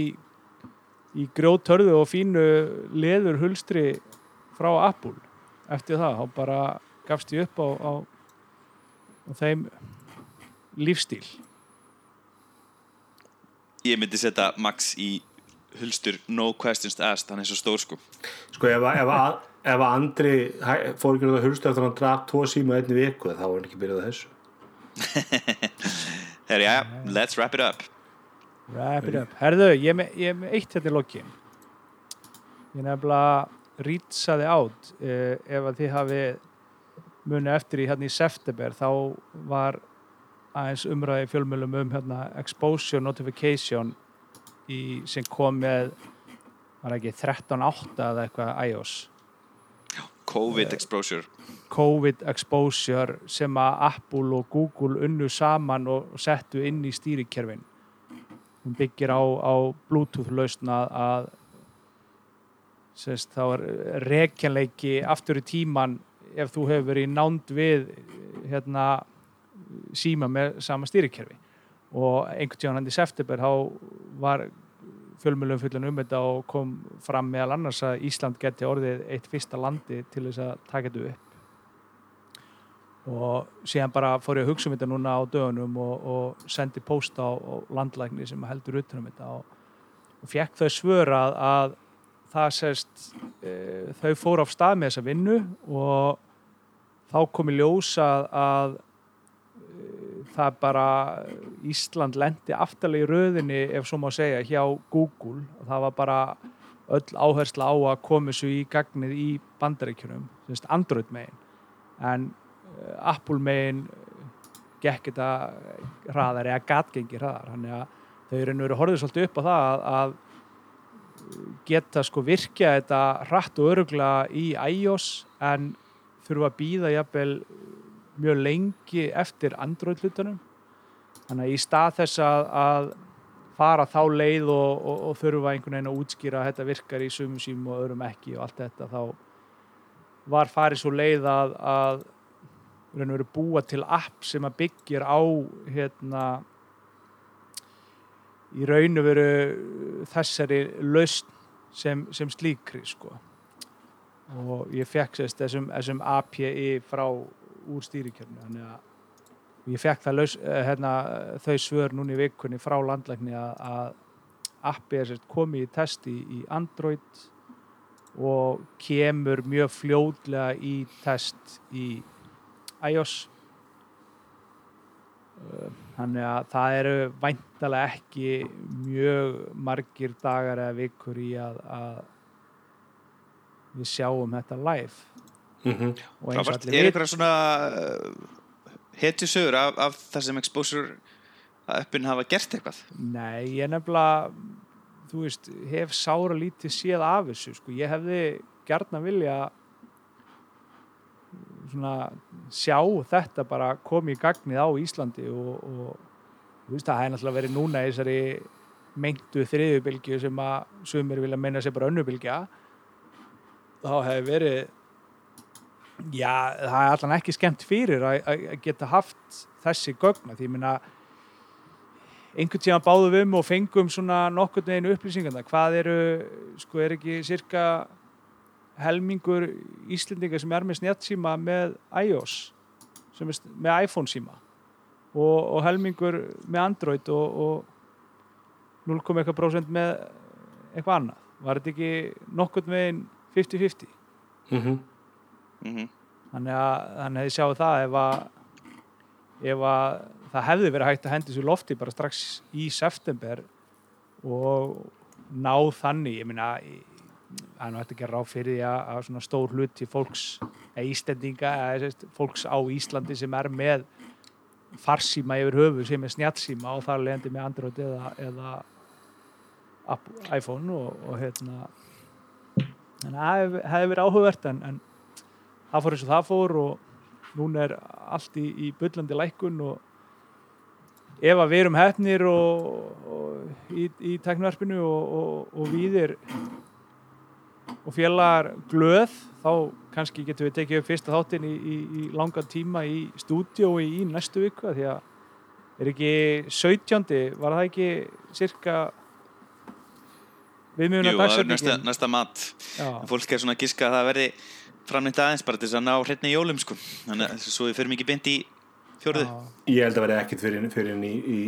í grjótörðu og fínu leður hulstri frá Apple. Eftir það, þá bara gafst ég upp á, á, á þeim lífstíl Ég myndi setja Max í hulstur no questions asked, hann er svo stór sko Sko ef, að- ef, að- ef að Andri fór ekki að hursta eftir að hann draf tvo síma einni viku þá var hann ekki byrjað að þessu Herri, já, let's wrap it up Wrap it up. Herðu, ég er með, ég er með eitt hérna í lokin. Ég nefnilega rýtsaði átt uh, ef að þið hafi munið eftir í hérna í september þá var aðeins umræði fjölmjölum um hérna exposure notification í, sem kom með var ekki 13.8 eða eitthvað iOS? COVID exposure. COVID exposure sem að Apple og Google unnu saman og settu inn í stýrikerfin. Hún byggir á, á Bluetooth lausna að sérst, þá er rekjanleiki aftur í tíman ef þú hefur verið nánd við hérna síma með sama stýrikerfi. Og einhvern tíðan hann í september þá var fjölmjölum fullan um þetta og kom fram meðal annars að Ísland geti orðið eitt fyrsta landi til þess að taka þetta upp. Og síðan bara fór ég að hugsa um þetta núna á dögunum og, og sendi post á, á landlækni sem heldur utan um þetta og, og fekk þau svör að, að það sést e, þau fóru á stað með þessa vinnu og þá kom í ljós að, að það bara Ísland lendi aftarlega í röðinni ef svo má segja hjá Google. Og það var bara öll áhersla á að koma þessu í gagnið í bandaríkjunum, Android megin. En eh, Apple megin gekk þetta hraðar eða gatgengi hraðar. Þannig að þau eru nú horfið svolítið upp á það að, að geta sko virkja þetta hratt og örugla í iOS en þurfa að býða jafnvel mjög lengi eftir Android hlutunum. Þannig að í stað þess að, að fara þá leið og, og, og þurfa einhvern veginn að útskýra að þetta virkar í sumum sím og öðrum ekki og allt þetta þá var farið svo leið að, að veru búa til app sem að byggir á hérna í raun og veru þessari lausn sem, sem slíkri sko. Og ég fekk þessum API frá úr stýrikjörnu þannig að ég fekk það laus, eh, hérna, þau svör núna í vikunni frá landlækni að, appi er komið í testi í Android og kemur mjög fljóðlega í test í iOS. Uh, þannig að það eru væntalega ekki mjög margir dagar eða vikur í að, að við sjáum þetta live mm og eins og allir er vit- eitthvað svona uh, hetjusögur af, af það sem exposure að uppin hafa gert eitthvað? Nei, ég nefnilega þú veist, hef sára lítið séð af þessu, sko, ég hefði gjarnan vilja svona sjá þetta bara komið í gagnið á Íslandi og, og þú veist, það hefði náttúrulega verið núna í þessari meintu þriðjubilgju sem að sumir vilja meina sér bara önnubilgja þá hefði verið já, það er allan ekki skemmt fyrir að, geta haft þessi gögna, því minna einhvern tíðan báðum við um og fengum svona nokkurn veginn upplýsingarna hvað eru, sko er ekki cirka helmingur Íslendinga sem er með snjattsíma með iOS sem er með iPhone síma og, og helmingur með Android og, og 0,1% með eitthvað annað? Var þetta ekki nokkurn veginn 50-50 -hmm. mm þannig að, þannig að þið sjáu það ef að, ef að það hefði verið hægt að hendi svo lofti bara strax í september og ná þannig ég meina í- það er að gera ráð fyrir því að, að svona stór hluti fólks eða Íslendinga eða fólks á Íslandi sem er með farsíma yfir höfu sem er snjallsíma og þar leðandi með Android eða, eða Apple, iPhone og, og hérna. Þannig að það hef- hefði verið áhugavert en, en það fór eins og það fór og núna er allt í, í bullandi lækkun og ef að við erum hefnir og, og í, í teknvarpinu og, og, og viðir og félagar glöð þá kannski getum við tekið upp fyrsta þáttinn í, í, í langan tíma í stúdíói í næstu viku því að er ekki 17. var það ekki cirka við mjögum Jú, að það er næsta, næsta mat Já. fólk er svona að giska að það verði framnýtt aðeins bara til þess að ná hreitni jólum sko. þannig að svo við förum ekki beint í fjórðu Já. Ég held að vera ekkit fyrir, fyrir, í, í,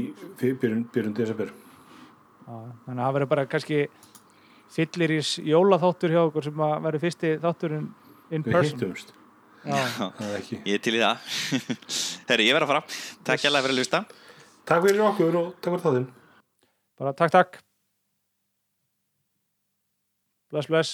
byrjun, byrjun desember Já, þannig að það verður bara kannski fyllir í jólaþáttur hjá okkur sem að verður fyrsti þátturinn in Við person. hittumst, Já, það er ekki. Ég er til í það Herri, ég verð að fara Takk hérlega fyrir að lusta Takk fyrir okkur og takk fyrir þáttinn. bara takk, takk. Bless, bless.